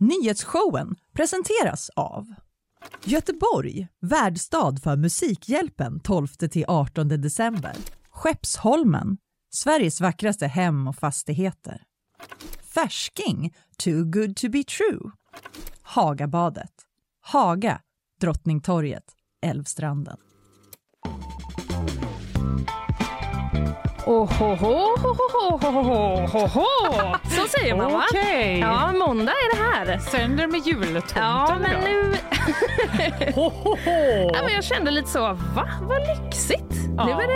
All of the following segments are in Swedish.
Nyhetsshowen presenteras av Göteborg, värdstad för Musikhjälpen 12-18 december. Skeppsholmen, Sveriges vackraste hem och fastigheter. Färsking, too good to be true. Hagabadet, Haga, Drottningtorget, Älvstranden. Ohohohohohohoho. Så säger man va? Okej. Ja, måndag är det här. Sänder med jultomten Ja, men då? nu... Ja, men jag kände lite så, va? Vad lyxigt. Ja. Nu är det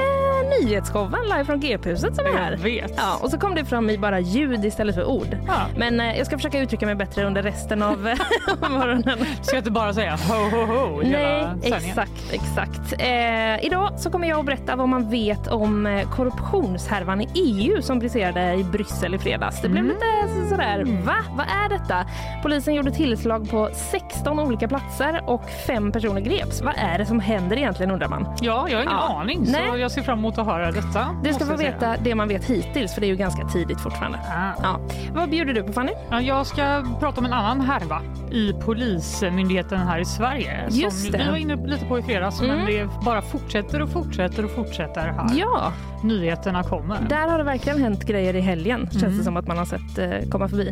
nyhetsshowen live från GP-huset som är Jag här. vet. Ja, och så kom det fram i bara ljud istället för ord. Ja. Men eh, jag ska försöka uttrycka mig bättre under resten av morgonen. Ska jag inte bara säga ho, ho, ho Nej, hela sändningen? exakt, exakt. Eh, idag så kommer jag att berätta vad man vet om eh, korruptionshärvan i EU som briserade i Bryssel i fredags. Det blev Mm. lite så- sådär, va? Vad är detta? Polisen gjorde tillslag på 16 olika platser och fem personer greps. Vad är det som händer egentligen undrar man? Ja, jag har ingen Ja. aning så Nej. jag ser fram emot att höra detta. Du ska få veta det man vet hittills för det är ju ganska tidigt fortfarande. Ah. Ja. Vad bjuder du på Fanny? Ja, jag ska prata om en annan härva i Polismyndigheten här i Sverige. Just som det. vi var inne lite på i fredags, Mm. men det bara fortsätter och fortsätter och fortsätter här. Ja, Nyheterna kommer. Där har det verkligen hänt grejer i helgen, känns det som att man har sett eh, komma förbi.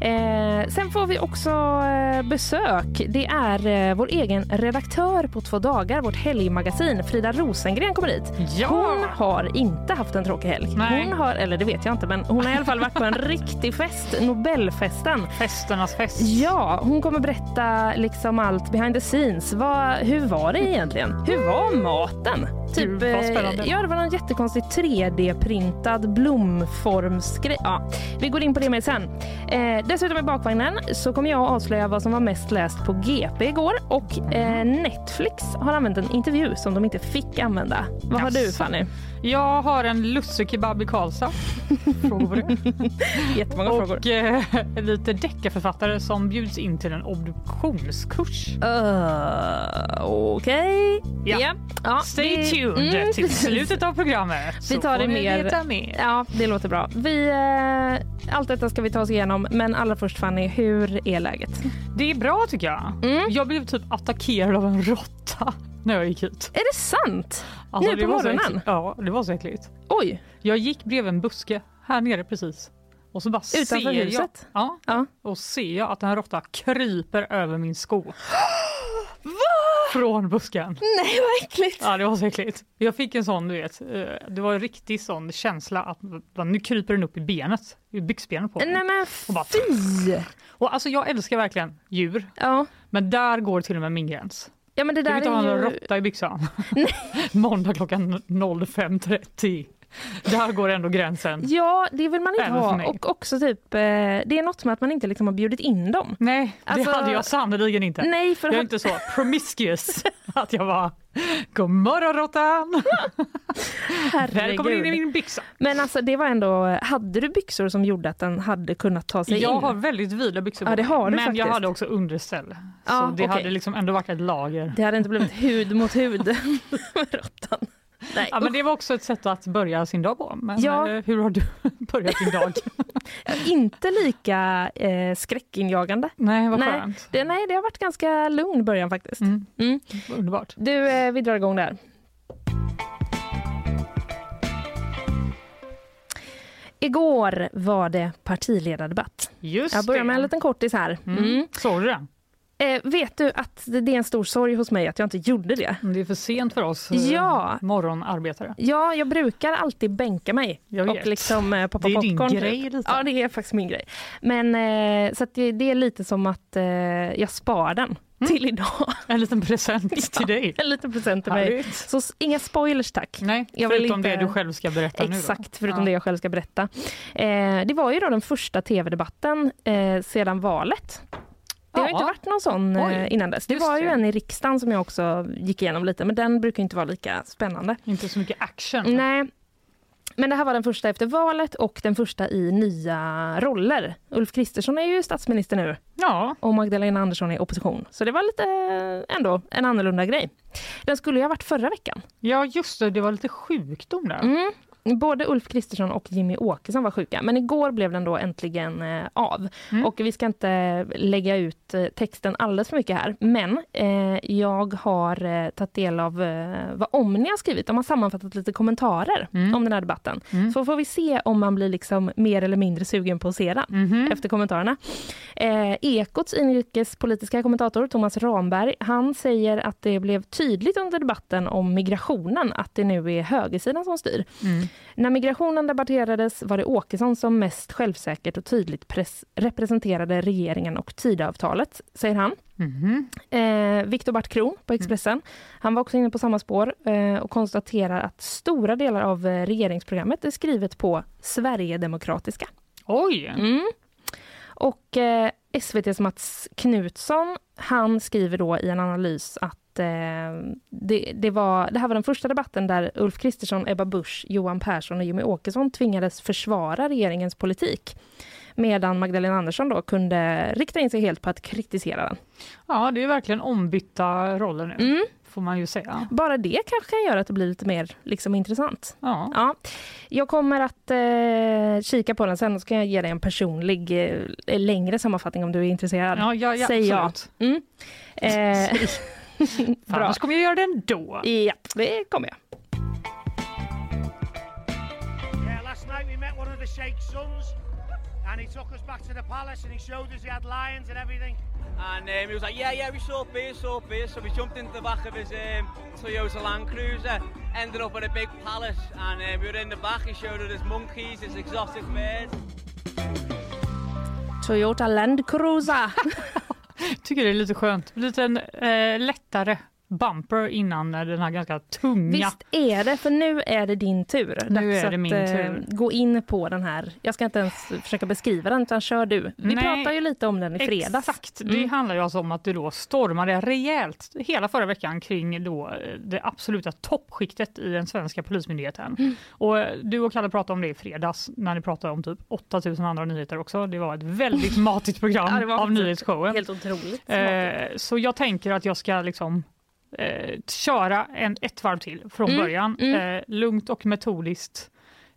Eh, sen får vi också eh, besök. Det är eh, vår egen redaktör på två dagar, vårt helgmagasin. Frida Rosengren kommer hit. Ja! Hon har inte haft en tråkig helg. Nej. Hon har, eller det vet jag inte, men hon har i alla fall varit på en riktig fest, Nobelfesten. Festernas fest. Ja, hon kommer berätta liksom allt behind the scenes. Vad, hur var det egentligen? Hur var maten? Vad eh, ja, det var en jättekonstig 3D-printad blomformsgrej. Ja, vi går in på det mer sen. Eh, dessutom i bakvagnen så kommer jag att avslöja vad som var mest läst på GP igår och eh, Netflix har använt en intervju som de inte fick använda. Vad har du. Fanny? Jag har en lussekebab i Karlstad. Frågor på det. Jättemånga frågor. Och eh, lite deckarförfattare som bjuds in till en obduktionskurs. Uh, Okej. Ja. Ja, Stay vi- tuned Mm, till slutet av programmet. Vi tar det mer- mer. Ja, det låter bra. Vi, eh, allt detta ska vi ta oss igenom, men allra först Fanny, hur är läget? Det är bra tycker jag. Mm. Jag blev typ attackerad av en råtta när jag gick ut. Är det sant? Alltså, Nu på morgonen? Ja, det var så äckligt. Oj, Jag gick bredvid en buske här nere precis. Och så bara Utanför ser huset? Jag, ja, ja. och ser jag att en råtta kryper över min sko. Från busken. Nej, vad äckligt. Ja, det var så äckligt. Jag fick en sån, du vet, eh, det var en riktig sån känsla att va, nu kryper den upp i benet, i byxbenet på mig. Nej men Och bara- fy! Och alltså jag älskar verkligen djur, Ja. men där går till och med min gräns. Ja, men det Jag där vill inte ha ju... råtta i byxan. Måndag klockan 05.30. Där går ändå gränsen. Ja, det vill man inte Även ha. Och också typ, eh, det är något med att man inte liksom har bjudit in dem. Nej, Alltså- det hade jag sannerligen inte. Nej, för Jag är inte så promiscuous att jag bara God morgon råttan! Välkommen in i min byxa. Men alltså det var ändå, hade du byxor som gjorde att den hade kunnat ta sig Jag in? har väldigt vida byxor Ja, det har du men jag faktiskt. hade också underställ. Ja, så det okej. hade liksom ändå varit ett lager. Det hade inte blivit hud mot hud med råttan. Nej, Ja, men det var också ett sätt att börja sin dag på. Men Ja. eh, hur har du börjat din dag? Inte lika eh, skräckinjagande. Nej, vad Nej, skönt. det, nej, det har varit ganska lugn början faktiskt. Mm. Mm. Underbart. Du, eh, vi drar igång där. Igår var det partiledardebatt. Just Jag börjar med en liten kortis här. Mm. Mm. Den? Eh, vet du att det är en stor sorg hos mig att jag inte gjorde det? Det är för sent för oss eh, Ja. morgonarbetare. Ja, jag brukar alltid bänka mig och liksom eh, poppa Det är din popcorn. typ. grej lite. Ja, det är faktiskt min grej. Men eh, så det, det är lite som att eh, jag spar den till idag. En liten present till dig. En liten present till mig. Härligt. Så s- inga spoilers tack. Nej, Jag förutom inte- det du själv ska berätta nu. Exakt, förutom Ja. det jag själv ska berätta. Eh, det var ju då den första tv-debatten eh, sedan valet. Det har Ja. inte varit någon sån eh, Oj, innan dess. Det var ju det. en i riksdagen som jag också gick igenom lite, men den brukar inte vara lika spännande. Inte så mycket action. Nej. Men det här var den första efter valet och den första i nya roller. Ulf Kristersson är ju statsminister nu Ja, och Magdalena Andersson är opposition. Så det var lite ändå en annorlunda grej. Den skulle ju ha varit förra veckan. ja, just det. Det var lite sjukdom där. Mm. Både Ulf Kristersson och Jimmy Åkesson var sjuka, men igår blev den då äntligen eh, av. Mm. Och vi ska inte lägga ut eh, texten alldeles för mycket här, men eh, jag har eh, tagit del av eh, vad Omni har skrivit. De har sammanfattat lite kommentarer Mm. om den här debatten. Mm. Så får vi se om man blir liksom mer eller mindre sugen på att se den Mhm. efter kommentarerna. Eh, Ekots inrikespolitiska kommentator Thomas Ramberg, han säger att det blev tydligt under debatten om migrationen att det nu är högersidan som styr. Mm. När migrationen debatterades var det Åkesson som mest självsäkert och tydligt representerade regeringen och Tidöavtalet, säger han. Mhm. Eh, Viktor Bart Kron på Expressen, han var också inne på samma spår eh, och konstaterar att stora delar av eh, regeringsprogrammet är skrivet på Sverigedemokratiska. Oj! Mm. Och eh, SVTs Mats Knutsson, han skriver då i en analys att det, det, var, det här var den första debatten där Ulf Kristersson, Ebba Busch, Johan Persson och Jimmy Åkesson tvingades försvara regeringens politik. Medan Magdalena Andersson då kunde rikta in sig helt på att kritisera den. Ja, det är verkligen ombytta roller nu, Mm. får man ju säga. Bara det kanske kan göra att det blir lite mer liksom, intressant. Ja. Ja, jag kommer att eh, kika på den sen och så kan jag ge dig en personlig eh, längre sammanfattning om du är intresserad. Ja, ja, ja, Säger jag. absolut. Mm. Eh, bra. Annars kommer jag göra det ändå. Ja, det kommer jag. Yeah, last night we met one of the Sheikh's sons, and he took us back to the palace and he showed us he had lions and everything. And um, he was like, yeah, yeah, we saw beer, saw beer. So we jumped into the back of his um, Toyota Land Cruiser, ended up at a big palace, and um, we were in the back. He showed us his monkeys, his exotic birds. Toyota Land Cruiser. tycker det är lite skönt. Lite eh, lättare bumper innan den här ganska tunga. Visst är det, för nu är det din tur. Nu Dags är det min att, eh, tur. gå in på den här. Jag ska inte ens försöka beskriva den, utan kör du. Vi Nej, pratade ju lite om den i fredags. Exakt, det Mm. handlar ju alltså om att du då stormade rejält hela förra veckan kring då eh, det absoluta toppskiktet i den svenska polismyndigheten. Mm. Och eh, du och Kalle pratade om det i fredags när ni pratade om typ 8000 andra nyheter också. Det var ett väldigt matigt program Ja, det av nyhetsshowen. Helt otroligt. Eh, så jag tänker att jag ska liksom eh, köra en, ett varv till från Mm, början. mm. Eh, lugnt och metodiskt.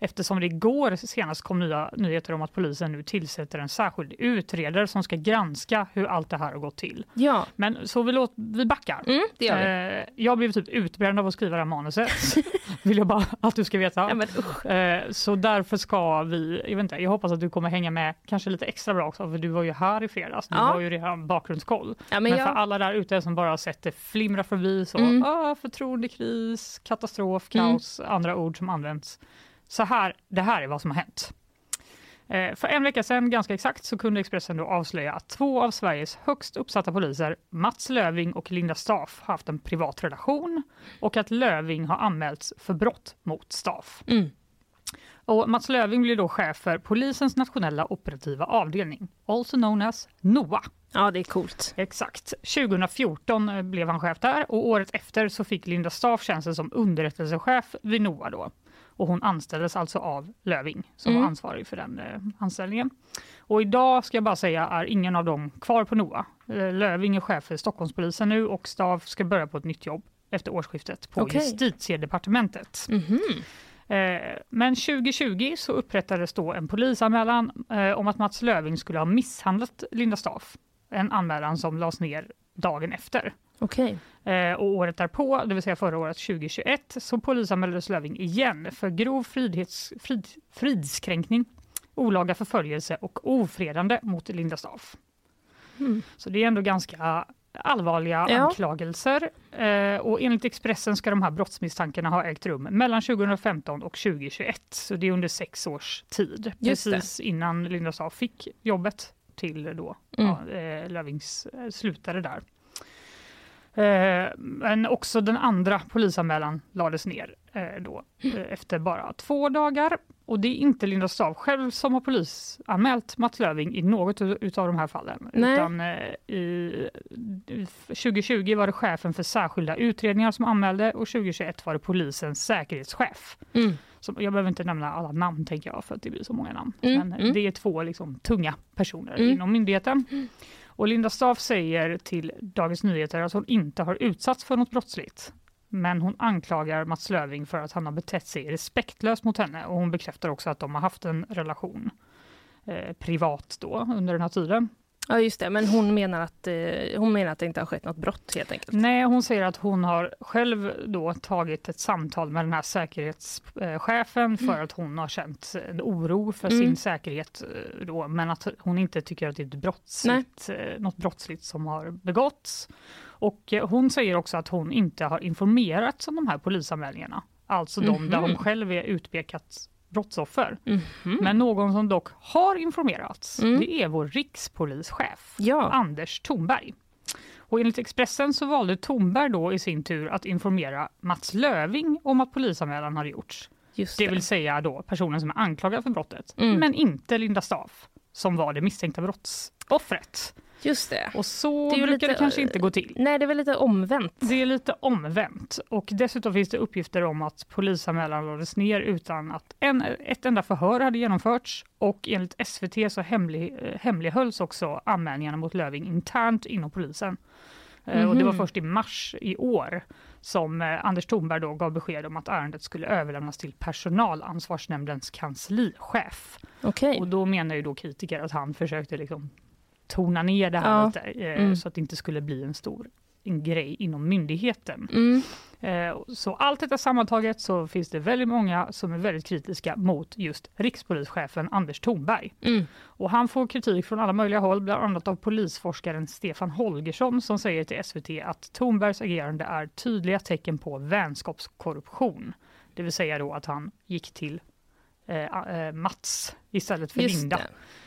Eftersom det igår senast kom nya nyheter om att polisen nu tillsätter en särskild utredare som ska granska hur allt det här har gått till. Ja, Men så vi, låt, vi backar. mm, det gör vi. Eh, jag blev typ utbränd av att skriva det här manuset. Vill jag bara att du ska veta. Ja, men, usch. Eh, Så därför ska vi, jag, vet inte, jag hoppas att du kommer hänga med kanske lite extra bra också för du var ju här i fredags, du Ja. har ju redan bakgrundskoll. Ja, Men, men för jag, alla där ute som bara har sett det flimra förbi så, Mm. ah, förtroendekris, katastrof, kaos, andra ord som används. Så här, det här är vad som har hänt. Eh, För en vecka sedan, ganska exakt, så kunde Expressen då avslöja att två av Sveriges högst uppsatta poliser, Mats Löving och Linda Staff, haft en privat relation och att Löving har anmälts för brott mot Staff. mm, Och Mats Löving blir då chef för Polisens nationella operativa avdelning, also known as NOA. ja, det är coolt. Exakt. 2014 eh, blev han chef där och året efter så fick Linda Staff tjänsten som underrättelsechef vid NOA då. Och hon anställdes alltså av Löving som Mm. var ansvarig för den eh, anställningen. Och idag ska jag bara säga är ingen av dem kvar på NOA. Eh, Löving är chef för Stockholmspolisen nu och Staff ska börja på ett nytt jobb efter årsskiftet på Okej. justitiedepartementet. Mhm. Eh, Men 2020 så upprättades då en polisanmälan eh, om att Mats Löving skulle ha misshandlat Linda Staff. En anmälan som lades ner dagen efter. Okej. Eh, Och året därpå, det vill säga förra året 2021, så polisanmäldes Löving igen för grov frihets, frid, fridskränkning, olaga förföljelse och ofredande mot Linda Staff. Mm. Så det är ändå ganska allvarliga Ja. anklagelser. Eh, och enligt Expressen ska de här brottsmisstankarna ha ägt rum mellan 2015 och 2021. Så det är under sex års tid. Just det. precis innan Linda Staaf fick jobbet till då Mm. ja, eh, Lövings eh, slutade där. Eh, men också den andra polisanmälan lades ner eh, då, eh, efter bara två dagar. Och det är inte Linda Staaf själv som har polisanmält Mats Löving i något av de här fallen. Nej. Utan i, i 2020 var det chefen för särskilda utredningar som anmälde och 2021 var det polisens säkerhetschef. Mm. Som, jag behöver inte nämna alla namn tänker jag för att det blir så många namn. Mm, Men mm. det är två liksom, tunga personer Mm. inom myndigheten. Och Linda Staaf säger till Dagens Nyheter att hon inte har utsatts för något brottsligt. men hon anklagar Mats Löving för att han har betett sig respektlöst mot henne och hon bekräftar också att de har haft en relation eh, privat då under den här tiden. Ja just det, men hon menar, att, eh, hon menar att det inte har skett något brott helt enkelt. Nej, hon säger att hon har själv då tagit ett samtal med den här säkerhetschefen för att hon har känt en oro för Mm. sin säkerhet eh, då, men att hon inte tycker att det är ett brottsligt, eh, något brottsligt som har begåtts. Och hon säger också att hon inte har informerats om de här polisanmälningarna, alltså de där Mhm. hon själv är utpekat brottsoffer. Mhm. Men någon som dock har informerats, Mm. det är vår rikspolischef. Ja, Anders Thornberg. Och enligt Expressen så valde Thornberg då i sin tur att informera Mats Löving om att polisanmälan hade gjorts. just Det det. vill säga då personen som är anklagad för brottet, Mm. men inte Linda Staff som var det misstänkta brottsoffret. Just det. Och så Det brukar lite, det kanske inte gå till. Nej, det är väl lite omvänt. Det är lite omvänt och dessutom finns det uppgifter om att polisanmälan lades ner utan att en, ett enda förhör hade genomförts och enligt SVT så hemlig, eh, hemlighölls också anmälningarna mot Löving internt inom polisen. Eh, Och det var Mhm. först i mars i år som eh, Anders Thornberg då gav besked om att ärendet skulle överlämnas till personalansvarsnämndens kanslichef. Okej. Och då menar ju då kritiker att han försökte liksom tona ner det här Ja. lite eh, Mm. så att det inte skulle bli en stor en grej inom myndigheten. Mm. Eh, så allt detta sammantaget så finns det väldigt många som är väldigt kritiska mot just rikspolischefen Anders Thornberg. Mm. Och han får kritik från alla möjliga håll, bland annat av polisforskaren Stefan Holgersson som säger till SVT att Thornbergs agerande är tydliga tecken på vänskapskorruption. Det vill säga då att han gick till eh, eh, Mats istället för Just Linda. det.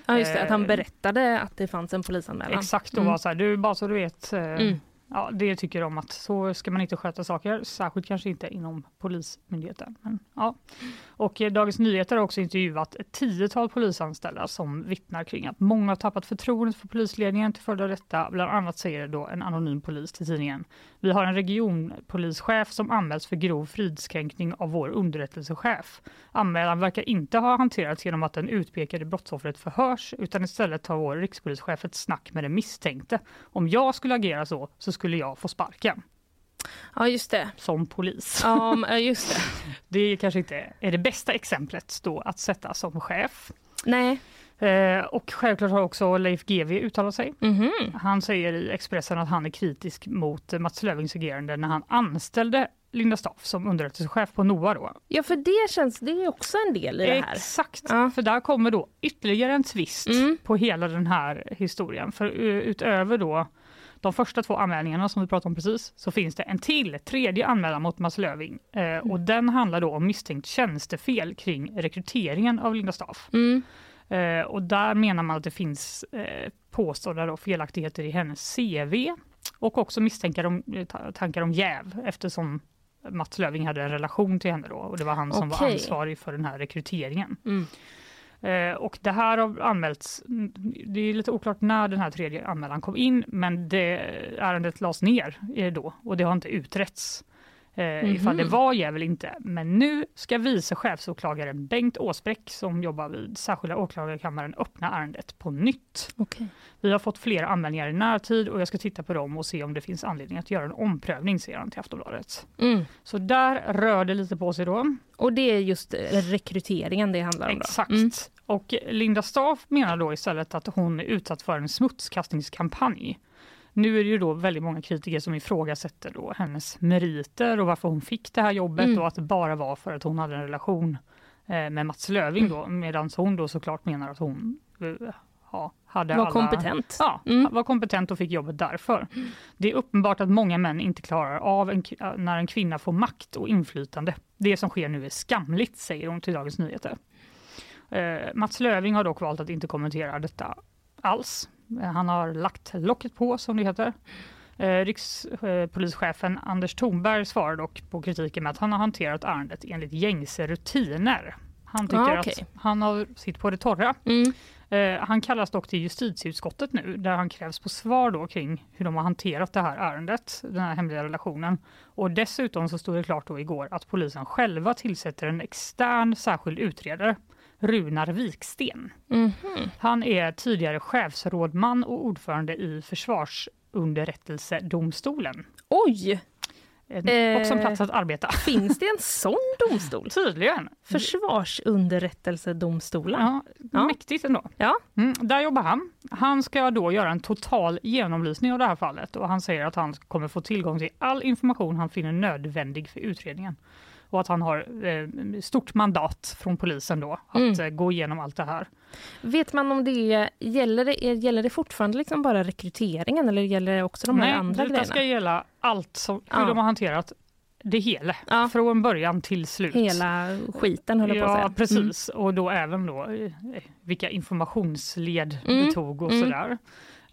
Ja, just det. Att han berättade att det fanns en polisanmälan. Exakt, och Mm. var så här, du bara så du vet, eh, Mm ja, det tycker de att så ska man inte sköta saker, särskilt kanske inte inom Polismyndigheten. Men, ja. Och eh, Dagens Nyheter har också intervjuat ett tiotal polisanställda som vittnar kring att många har tappat förtroendet för polisledningen till följd av detta. Bland annat säger då en anonym polis till tidningen. Vi har en regionpolischef som anmäls för grov fridskränkning av vår underrättelsechef. Anmälan verkar inte ha hanterats genom att den utpekade brottsoffret förhörs utan istället tar vår rikspolischef ett snack med den misstänkte. Om jag skulle agera så, så skulle jag få sparken Ja, just det. som polis. Ja, just det. Det kanske inte är det bästa exemplet då att sätta som chef. Nej. Eh, och självklart har också Leif GW uttalat sig. Mhm. Han säger i Expressen att han är kritisk mot Mats Löfvings agerande när han anställde Linda Staff som underrättelsechef på NOA. Då. Ja, för det känns, det är också en del i det här. Exakt, Ja. för där kommer då ytterligare en twist Mm. på hela den här historien. För eh, utöver då de första två anmälningarna som vi pratade om precis så finns det en till, tredje anmälan mot Mats Löving. Eh, Mm. och den handlar då om misstänkt tjänstefel kring rekryteringen av Linda Staff. Mm. Eh, och där menar man att det finns eh, påstådda då felaktigheter i hennes CV och också misstankar om, eh, ta- tankar om jäv eftersom Mats Löving hade en relation till henne då och det var han som var ansvarig för den här rekryteringen. Mm. Eh, och det här har anmälts, det är lite oklart när den här tredje anmälan kom in men det, ärendet lades ner eh, då och det har inte utretts. Eh, ifall det Mhm. var jäv eller inte. Men nu ska vice chefsåklagaren Bengt Åsbräck som jobbar vid särskilda åklagarkammaren öppna ärendet på nytt. Okej. Vi har fått flera anmälningar i närtid och jag ska titta på dem och se om det finns anledning att göra en omprövning, säger han till Aftonbladet. Mm. Så där rör det lite på sig då. Och det är just eh, rekryteringen det handlar om? Då. Exakt. Mm. Och Linda Staff menar då istället att hon är utsatt för en smutskastningskampanj. Nu är det ju då väldigt många kritiker som ifrågasätter då hennes meriter och varför hon fick det här jobbet Mm. och att det bara var för att hon hade en relation eh, med Mats Löving då, medan hon då såklart menar att hon eh, ja, hade Var alla... kompetent. Ja, Mm. var kompetent och fick jobbet därför. Det är uppenbart att många män inte klarar av en, k- när en kvinna får makt och inflytande. Det som sker nu är skamligt, säger hon till Dagens Nyheter. Eh, Mats Löving har dock valt att inte kommentera detta alls. Han har lagt locket på, som det heter. Eh, Rikspolischefen Anders Thornberg svarar dock på kritiken med att han har hanterat ärendet enligt gängse rutiner. Han tycker Ah, okej. att han har sitt på det torra. Mm. Eh, han kallas dock till justitieutskottet nu där han krävs på svar då kring hur de har hanterat det här ärendet, den här hemliga relationen. Och dessutom så stod det klart då igår att polisen själva tillsätter en extern särskild utredare, Runar Viksten. Mhm. Han är tidigare chefsrådman och ordförande i försvarsunderrättelsedomstolen. Oj! en, Eh. också en plats att arbeta. Finns det en sån domstol? Tydligen. Försvarsunderrättelsedomstolen? Ja, Ja. Mäktigt ändå. Ja. Mm, där jobbar han. Han ska då göra en total genomlysning av det här fallet och han säger att han kommer få tillgång till all information han finner nödvändig för utredningen. Och att han har eh, stort mandat från polisen då att Mm. eh, gå igenom allt det här. Vet man om det gäller, det, gäller det fortfarande liksom bara rekryteringen eller gäller det också de här Nej, andra detta grejerna? ska gälla allt som, hur Ja. de har hanterat det hela, Ja. från början till slut. Hela skiten höll jag på att Ja, säga. Mm. precis. Och då även då eh, vilka informationsled Mm, det tog och mm. sådär.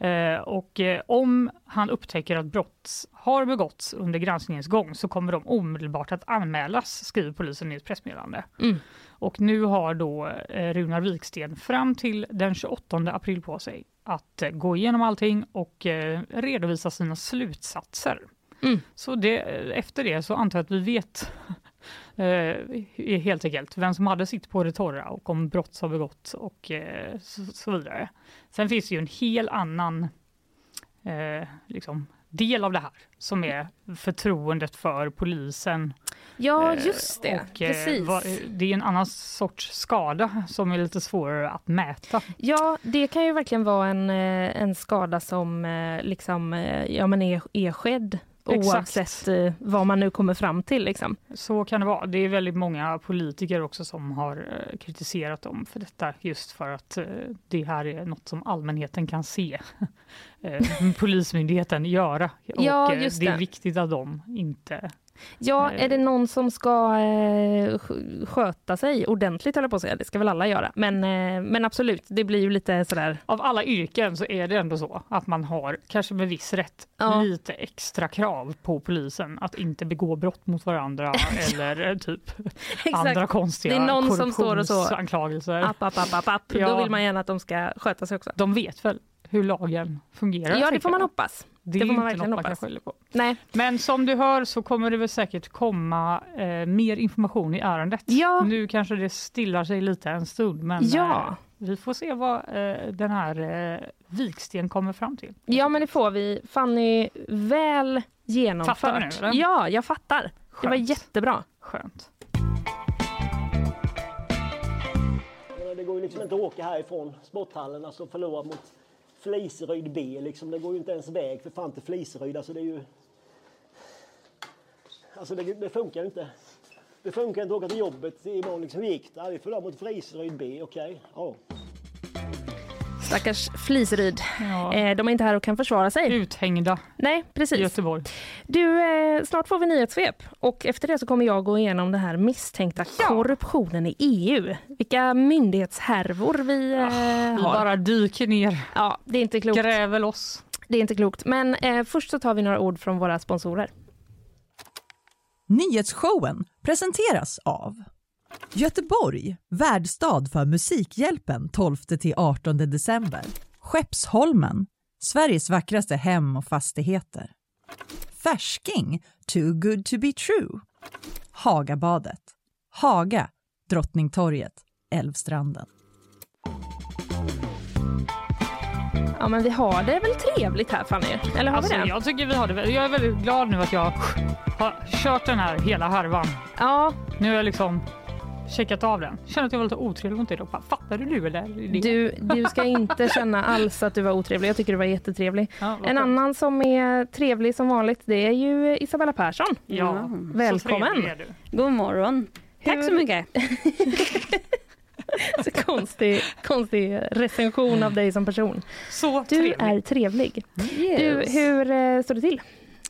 Eh, och eh, om han upptäcker att brott har begåtts under granskningens gång så kommer de omedelbart att anmälas, skriver polisen i ett pressmeddelande. Mm. Och nu har då eh, Runar Viksten fram till den 28 april på sig att gå igenom allting och redovisa sina slutsatser. Mm. Så det, efter det så antar jag att vi vet eh, helt enkelt vem som hade sitt på det torra och om brott har begåtts och eh, så, så vidare. Sen finns det ju en hel annan eh, liksom, del av det här som är förtroendet för polisen. Ja, Eh, just det. Och, eh, Precis. det är en annan sorts skada som är lite svårare att mäta. Ja, det kan ju verkligen vara en, eh, en skada som liksom, ja, men är, är skedd Exakt. oavsett eh, vad man nu kommer fram till. Liksom. Så kan det vara. Det är väldigt många politiker också som har eh, kritiserat dem för detta just för att eh, det här är något som allmänheten kan se eh, Polismyndigheten göra. Ja, och, eh, det är det. viktigt att de inte... Ja, Eh. är det någon som ska eh, sk- sköta sig ordentligt, höll jag på att säga. Det ska väl alla göra. Men, eh, men absolut, det blir ju lite sådär... Av alla yrken så är det ändå så att man har, kanske med viss rätt, Ja. lite extra krav på polisen att inte begå brott mot varandra eller eh, typ andra konstiga Det är någon som står och så-. App, app, app, app, app. Då Ja. vill man gärna att de ska sköta sig också. De vet väl hur lagen fungerar? Ja, det får man hoppas. Det, det får man inte verkligen man hoppas. på. Nej. Men som du hör så kommer det väl säkert komma eh, mer information i ärendet. Ja. Nu kanske det stillar sig lite en stund, men Ja. eh, vi får se vad eh, den här eh, Viksten kommer fram till. Ja, men det får vi. Fanny, väl genomfört. Fattar du nu, eller? Ja, jag fattar. Det var Skönt. jättebra. Skönt. Det går ju liksom inte att åka härifrån sporthallen alltså förlora mot Fliseryd B. Liksom. Det går ju inte ens väg för fan till Fliseryd. Alltså det är ju... Alltså det, det funkar ju inte. Det funkar inte att åka till jobbet imorgon. Liksom. Hur gick det? Ja, Vi förlorade mot Fliseryd B. Okej. Okay. Ja. Stackars Fliseryd. Ja. Eh, de är inte här och kan försvara sig. Uthängda Nej, i precis. Göteborg. Du, eh, snart får vi nyhetssvep och efter det så kommer jag gå igenom den här misstänkta Ja. korruptionen i EU. Vilka myndighetshärvor vi eh, Vi har. bara dyker ner, Ja, det är inte klokt. gräver loss. Det är inte klokt. Men eh, först så tar vi några ord från våra sponsorer. Nyhetsshowen presenteras av Göteborg, värdstad för Musikhjälpen 12-18 december. Skeppsholmen, Sveriges vackraste hem och fastigheter. Färsking, too good to be true. Hagabadet, Haga, Drottningtorget, Älvstranden. Ja, men vi har det väl trevligt här Fanny? Eller har Alltså, vi det? jag tycker vi har det. Jag är väldigt glad nu att jag har kört den här hela härvan. Ja, Nu har jag liksom checkat av den. Känner att jag var lite otrevlig mot dig då. Fattade du eller? Det? du, du ska inte känna alls att du var otrevlig. Jag tycker du var jättetrevlig. Ja, En annan som är trevlig som vanligt, det är ju Isabella Persson. Ja, så Välkommen. du. God morgon. Tack så Hur- mycket. Så konstig, konstig recension av dig som person. Så Du trevlig. är trevlig. Du, Yes. hur eh, står det till?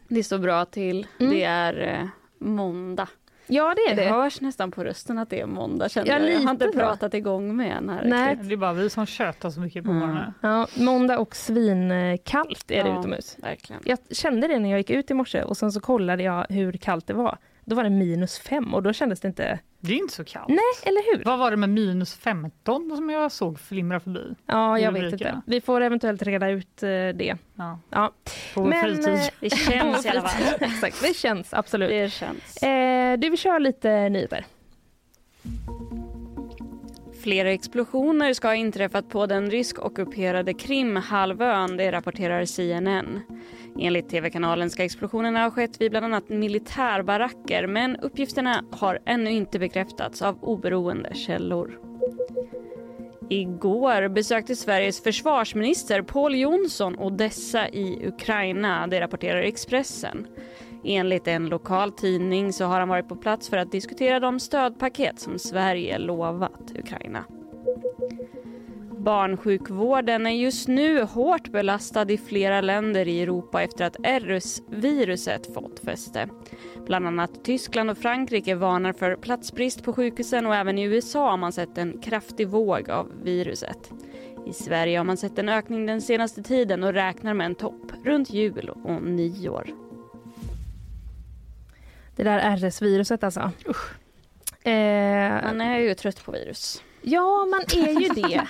Det står bra till. Mm. Det är eh, måndag. Ja, det är Det det. hörs nästan på rösten att det är måndag. Känner Ja, jag. jag har inte pratat igång med en här. Nej. riktigt. Det är bara vi som tjötar så mycket på Mm. morgonen. Ja, måndag och svinkallt är det Ja. utomhus. Verkligen. Jag kände det när jag gick ut i morse och sen så kollade jag hur kallt det var. Då var det minus fem och då kändes det inte... Det är inte så kallt. Nej, eller hur? Vad var det med minus 15 som jag såg flimra förbi? Ja, jag vet inte. Vi får eventuellt reda ut eh, det. Ja, Ja. på Men, fritid. eh, Det känns i alla fall. Exakt, det känns absolut. Det känns. Eh, du, vi kör lite nyheter. Flera explosioner ska ha inträffat på den rysk-ockuperade Krimhalvön, det rapporterar CNN. Enligt tv-kanalen ska explosionerna ha skett vid bland annat militärbaracker men uppgifterna har ännu inte bekräftats av oberoende källor. Igår besökte Sveriges försvarsminister Paul Jonsson Odessa i Ukraina, det rapporterar Expressen. Enligt en lokal tidning så har han varit på plats för att diskutera de stödpaket som Sverige lovat Ukraina. Barnsjukvården är just nu hårt belastad i flera länder i Europa efter att RS-viruset fått fäste. Bland annat Tyskland och Frankrike varnar för platsbrist på sjukhusen och även i USA har man sett en kraftig våg av viruset. I Sverige har man sett en ökning den senaste tiden och räknar med en topp runt jul och nyår. Det där RS-viruset alltså. Usch. Eh, man är ju trött på virus. Ja, man är ju det.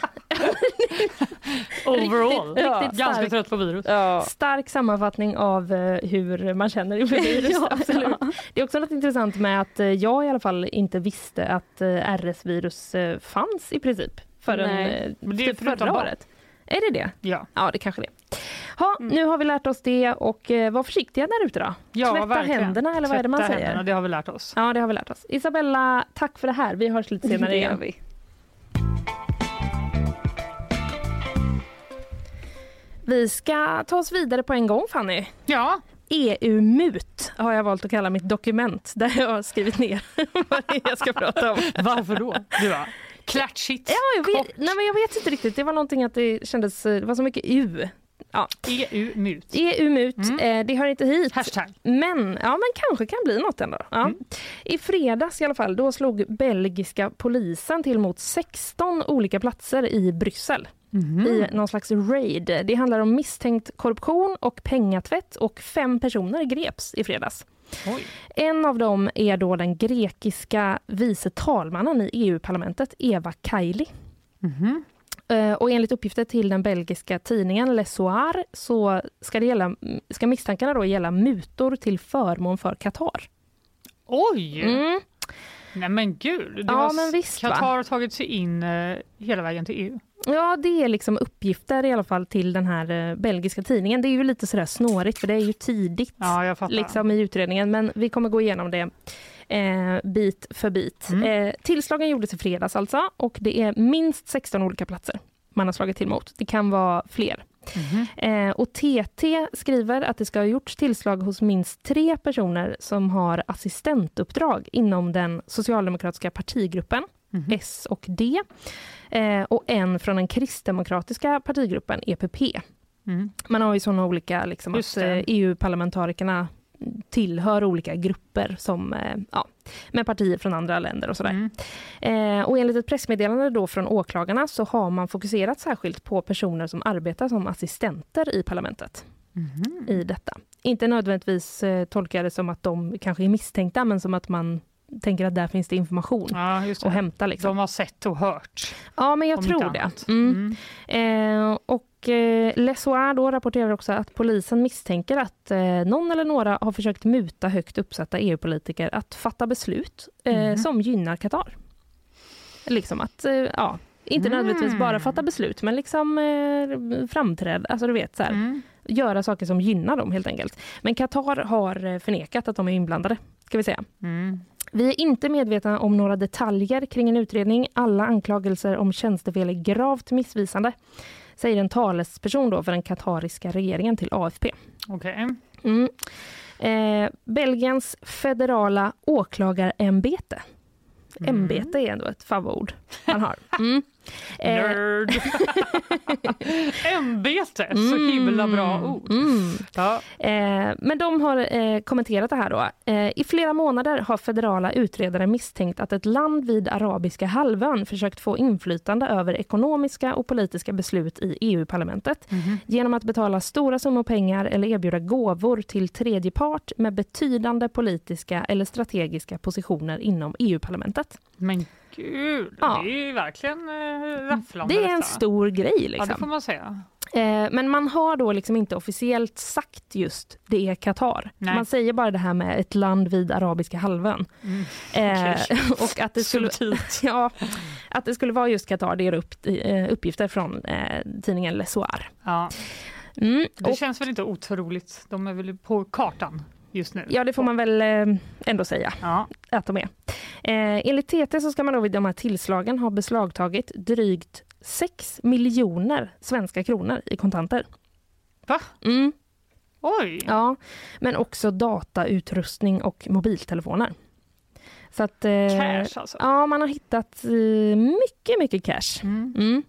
Overall, riktigt, riktigt ja. ganska trött på virus. Ja. Stark sammanfattning av eh, hur man känner inför virus. ja, absolut. Det är också något intressant med att eh, jag i alla fall inte visste att eh, RS-virus fanns i princip förrän Nej. typ förra året. Är det det? Ja. Ja, det kanske det Ha, mm. Nu har vi lärt oss det och eh, var försiktiga där ute då. Ja, Tvätta verkligen. händerna eller vad är det man säger? Händerna, det har vi lärt oss. Ja, det har vi lärt oss. Isabella, tack för det här. Vi hörs lite senare igen. Vi. Vi ska ta oss vidare på en gång Fanny. Ja. EU-mut har jag valt att kalla mitt dokument där jag har skrivit ner vad jag ska prata om. Varför då? Du var klatschigt. Ja, jag vet, nej, men jag vet inte riktigt. Det var någonting att det kändes, det var så mycket U Ja. EU-mut. EU-mut, mm. eh, det hör inte hit. Hashtag. Men, ja, men kanske kan bli något ändå. Ja. Mm. I fredags i alla fall, då slog belgiska polisen till mot 16 olika platser i Bryssel. Mm. i någon slags raid. Det handlar om misstänkt korruption och pengatvätt och fem personer greps i fredags. Oj. En av dem är då den grekiska vice talmannen i EU-parlamentet, Eva Kaili. Mm. Eh, och enligt uppgifter till den belgiska tidningen Le Soir så ska, det gälla, ska misstankarna då gälla mutor till förmån för Qatar. Oj! Mm. Nej men gud, ja, men visst, Qatar har tagit sig in uh, hela vägen till EU. Ja, det är liksom uppgifter i alla fall till den här uh, belgiska tidningen. Det är ju lite sådär snårigt för det är ju tidigt ja, liksom, i utredningen men vi kommer gå igenom det eh, bit för bit. Mm. Eh, tillslagen gjordes i fredags alltså och det är minst 16 olika platser man har slagit till mot. Det kan vara fler. Mm. Eh, och TT skriver att det ska ha gjorts tillslag hos minst tre personer som har assistentuppdrag inom den socialdemokratiska partigruppen, mm. S och D, eh, och en från den kristdemokratiska partigruppen, EPP. Mm. Man har ju sådana olika, liksom, att EU-parlamentarikerna tillhör olika grupper som, eh, ja, med partier från andra länder och sådär. Mm. Eh, och enligt ett pressmeddelande då från åklagarna så har man fokuserat särskilt på personer som arbetar som assistenter i parlamentet. Mm. i detta. Inte nödvändigtvis eh, tolkar det som att de kanske är misstänkta men som att man tänker att där finns det information ja, att hämta. Liksom. De har sett och hört. Ja, men jag tror det. Mm. Mm. Eh, och eh, Lesoir då rapporterar också att polisen misstänker att eh, någon eller några har försökt muta högt uppsatta EU-politiker att fatta beslut eh, mm. som gynnar Qatar. Liksom att, eh, ja, inte mm. nödvändigtvis bara fatta beslut men liksom eh, framträda, alltså du vet så här, mm. göra saker som gynnar dem helt enkelt. Men Qatar har förnekat att de är inblandade, ska vi säga. Mm. Vi är inte medvetna om några detaljer kring en utredning. Alla anklagelser om tjänstefel är gravt missvisande, säger en talesperson då för den katariska regeringen till AFP. Okay. Mm. Eh, Belgiens federala åklagarämbete. Mm. Ämbete är ändå ett favoritord man har. Mm. Eh, Nerd! Ämbete, mm. så himla bra ord. Mm. Ja. Eh, men de har eh, kommenterat det här då. Eh, I flera månader har federala utredare misstänkt att ett land vid arabiska halvön försökt få inflytande över ekonomiska och politiska beslut i EU-parlamentet mm. genom att betala stora summor pengar eller erbjuda gåvor till tredje part med betydande politiska eller strategiska positioner inom EU-parlamentet. Men gud, ja. det är ju verkligen eh, rafflande. Det är en stor grej. Liksom. Ja, det får man säga. Eh, men man har då liksom inte officiellt sagt just det är Qatar. Nej. Man säger bara det här med ett land vid Arabiska halvön. Mm. Eh, Okej. och att det, skulle, ja, att det skulle vara just Qatar, det är upp, eh, uppgifter från eh, tidningen Le Soir. Ja. Mm, Det och, känns väl inte otroligt. De är väl på kartan just nu. ja, det får man väl eh, ändå säga Ja. att de är. Eh, enligt TT så ska man då vid de här tillslagen ha beslagtagit drygt 6 miljoner svenska kronor i kontanter. Va? Mm, Oj! ja, men också datautrustning och mobiltelefoner. Så att, eh, Cash alltså. Ja, man har hittat mycket, mycket cash. Mm. Mm.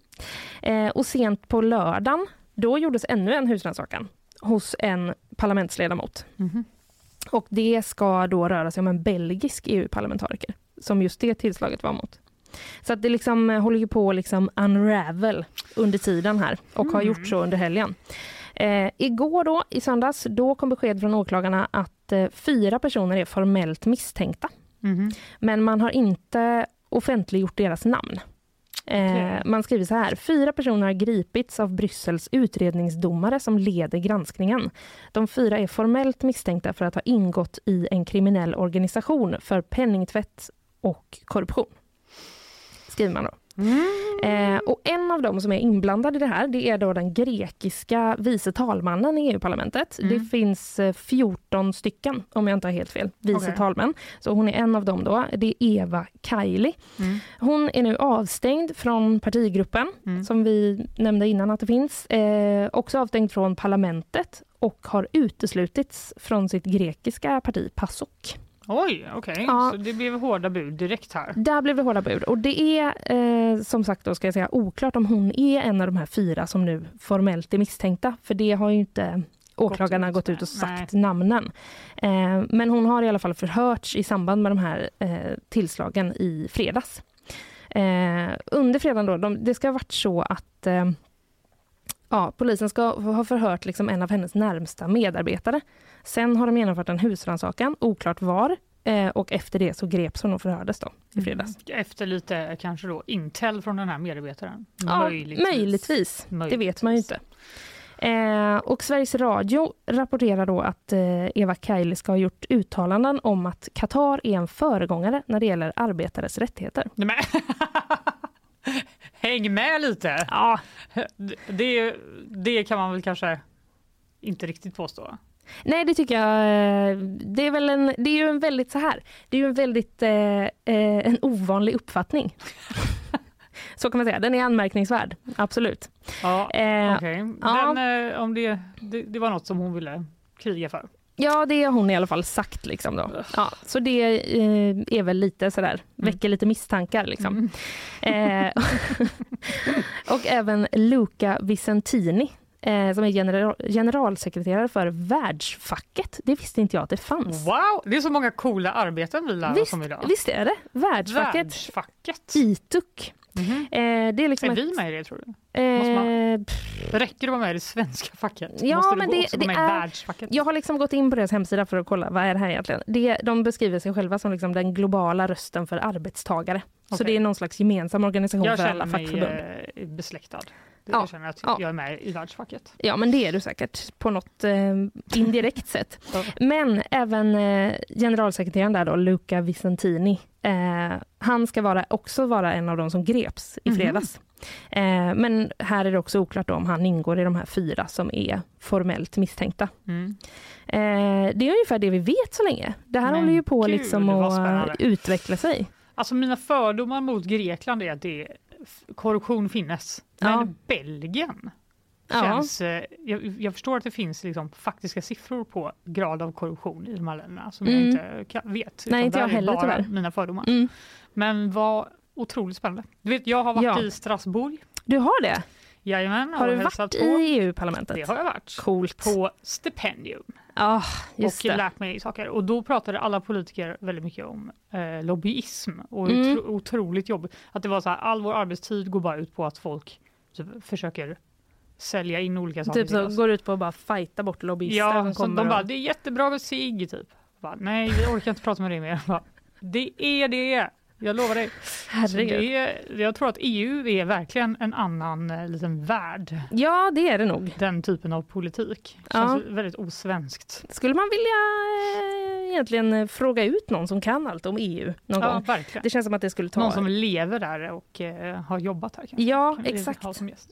Eh, och sent på lördagen, då gjordes ännu en husrannsakan hos en parlamentsledamot. Mhm. Och det ska då röra sig om en belgisk EU-parlamentariker som just det tillslaget var mot. Så att det liksom eh, håller ju på att liksom unravel under tiden här och har Mm. gjort så under helgen. Eh, igår då, i söndags, då kom besked från åklagarna att eh, fyra personer är formellt misstänkta. Mhm. Men man har inte offentliggjort deras namn. Eh. Man skriver så här. Fyra personer har gripits av Bryssels utredningsdomare som leder granskningen. De fyra är formellt misstänkta för att ha ingått i en kriminell organisation för penningtvätt och korruption. Skriver man då. Eh, och en av dem som är inblandad i det här, det är då den grekiska vice talmannen i EU-parlamentet. Mm. Det finns eh, 14 stycken, om jag inte har helt fel, vice talmän. Så hon är en av dem då. Det är Eva Kaili. Mm. Hon är nu avstängd från partigruppen, Mm. som vi nämnde innan att det finns. Eh, också avstängd från parlamentet och har uteslutits från sitt grekiska parti PASOK. Oj, okej. Ja. Så det blev hårda bud direkt här. Där blev det hårda bud och det är eh, som sagt då ska jag säga oklart om hon är en av de här fyra som nu formellt är misstänkta. För det har ju inte åklagarna gått ut och sagt namnen. Eh, men hon har i alla fall förhörts i samband med de här eh, tillslagen i fredags. Eh, under fredagen då, de, det ska ha varit så att eh, ja, polisen ska ha förhört liksom en av hennes närmsta medarbetare. Sen har de genomfört en husrannsakan, oklart var. Eh, och efter det så greps hon och förhördes då i fredags. Efter lite kanske då intel från den här medarbetaren. Ja, möjligtvis. Det vet man ju inte. Eh, och Sveriges Radio rapporterar då att eh, Eva Kaili ska ha gjort uttalanden om att Qatar är en föregångare när det gäller arbetares rättigheter. Nej. Häng med lite! Ja, Det, det kan man väl kanske inte riktigt påstå. nej det tycker jag. eh, Det är väl en, det är ju en väldigt så här. Det är ju en väldigt eh, eh, en ovanlig uppfattning. så kan man säga. Den är anmärkningsvärd, absolut. Ja, Eh, ja. Den, eh, om det, det, det var något som hon ville kriga för. Ja, det har hon i alla fall sagt. Liksom då. Ja, så det eh, är väl lite sådär, väcker lite misstankar. Liksom. Mm. Eh, och även Luca Vicentini eh, som är general, generalsekreterare för Världsfacket. Det visste inte jag att det fanns. Wow, det är så många coola arbeten vi lär oss om idag. visst är det? Världsfacket, Världsfacket. ITUC. Mhm. Eh, det är liksom Är ett, vi med i det tror du? eh, Måste man- Räcker det att vara med i det svenska facket? Ja, Måste men det, gå det- också det gå med i är- världsfacket? Jag har liksom gått in på deras hemsida för att kolla vad är det här egentligen. Det, de beskriver sig själva som liksom den globala rösten för arbetstagare. Så Okej. det är någon slags gemensam organisation jag för alla känner mig fackförbund. Besläktad. Ja, Jag känner att ja. jag är med i världsfacket. Ja, men det är du säkert på något eh, indirekt sätt. Men även eh, generalsekreteraren där då, Luca Vicentini, eh, han ska vara, också vara en av de som greps i Mhm. fredags. Eh, men här är det också oklart om han ingår i de här fyra som är formellt misstänkta. Mm. Eh, det är ungefär det vi vet så länge. Det här Men håller ju på gud, liksom att utveckla sig. Alltså mina fördomar mot Grekland är att det är, korruption finnes. Men Ja. Belgien Ja. känns... eh, Jag, jag förstår att det finns liksom faktiska siffror på grad av korruption i de här länderna som jag Mm. inte kan, vet. Nej, inte jag är heller, bara tyvärr. mina fördomar. Mm. Men vad otroligt spännande. Du vet, jag har varit Ja. i Strasbourg. Du har det? Jajamän, Har du varit på. i EU-parlamentet? Det har jag varit. Coolt. På stipendium. Just och det. lärt mig saker. Och då pratade alla politiker väldigt mycket om eh, lobbyism och Mm. otro, otroligt jobb. Att det var så här, all vår arbetstid går bara ut på att folk typ, försöker sälja in olika saker Typ så går ut på att bara fighta bort lobbyister Ja, som kommer. de bara, och- det är jättebra med cigg typ. Bara, Nej, vi orkar inte prata med dig mer. Bara, det är det. Jag lovar dig. Det jag tror att EU är verkligen en annan eh, liten värld. Ja, det är det nog. Den typen av politik. Ja. Känns väldigt osvenskt. Skulle man vilja eh, egentligen eh, fråga ut någon som kan allt om EU någon Ja, gång? verkligen. Det känns som att det skulle ta... Någon som lever där och eh, har jobbat här. kanske. Ja, Kan exakt.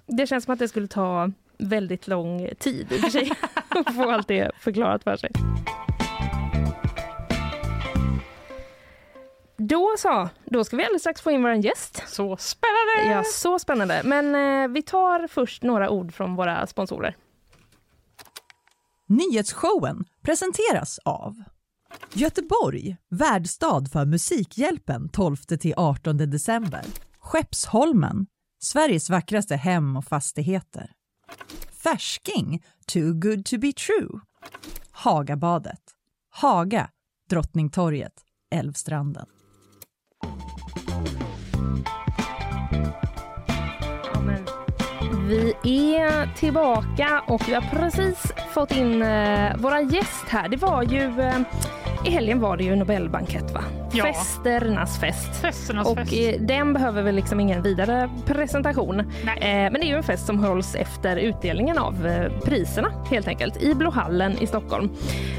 Det känns som att det skulle ta väldigt lång tid i och för sig att få allt det förklarat för sig. Då så, då ska vi alldeles strax få in vår gäst. Så spännande! Ja, så spännande. Men eh, vi tar först några ord från våra sponsorer. Nyhetsshowen presenteras av Göteborg, värdstad för Musikhjälpen 12-18 december. Skeppsholmen, Sveriges vackraste hem och fastigheter. Färsking, too good to be true. Hagabadet, Haga, Drottningtorget, Älvstranden. Vi är tillbaka och vi har precis fått in eh, våran gäst här. Det var ju eh, i helgen var det ju Nobelbankett va? Ja. Festernas fest. Festernas Och fest. eh, den behöver väl liksom ingen vidare presentation. Eh, men det är ju en fest som hålls efter utdelningen av eh, priserna helt enkelt i Blåhallen i Stockholm.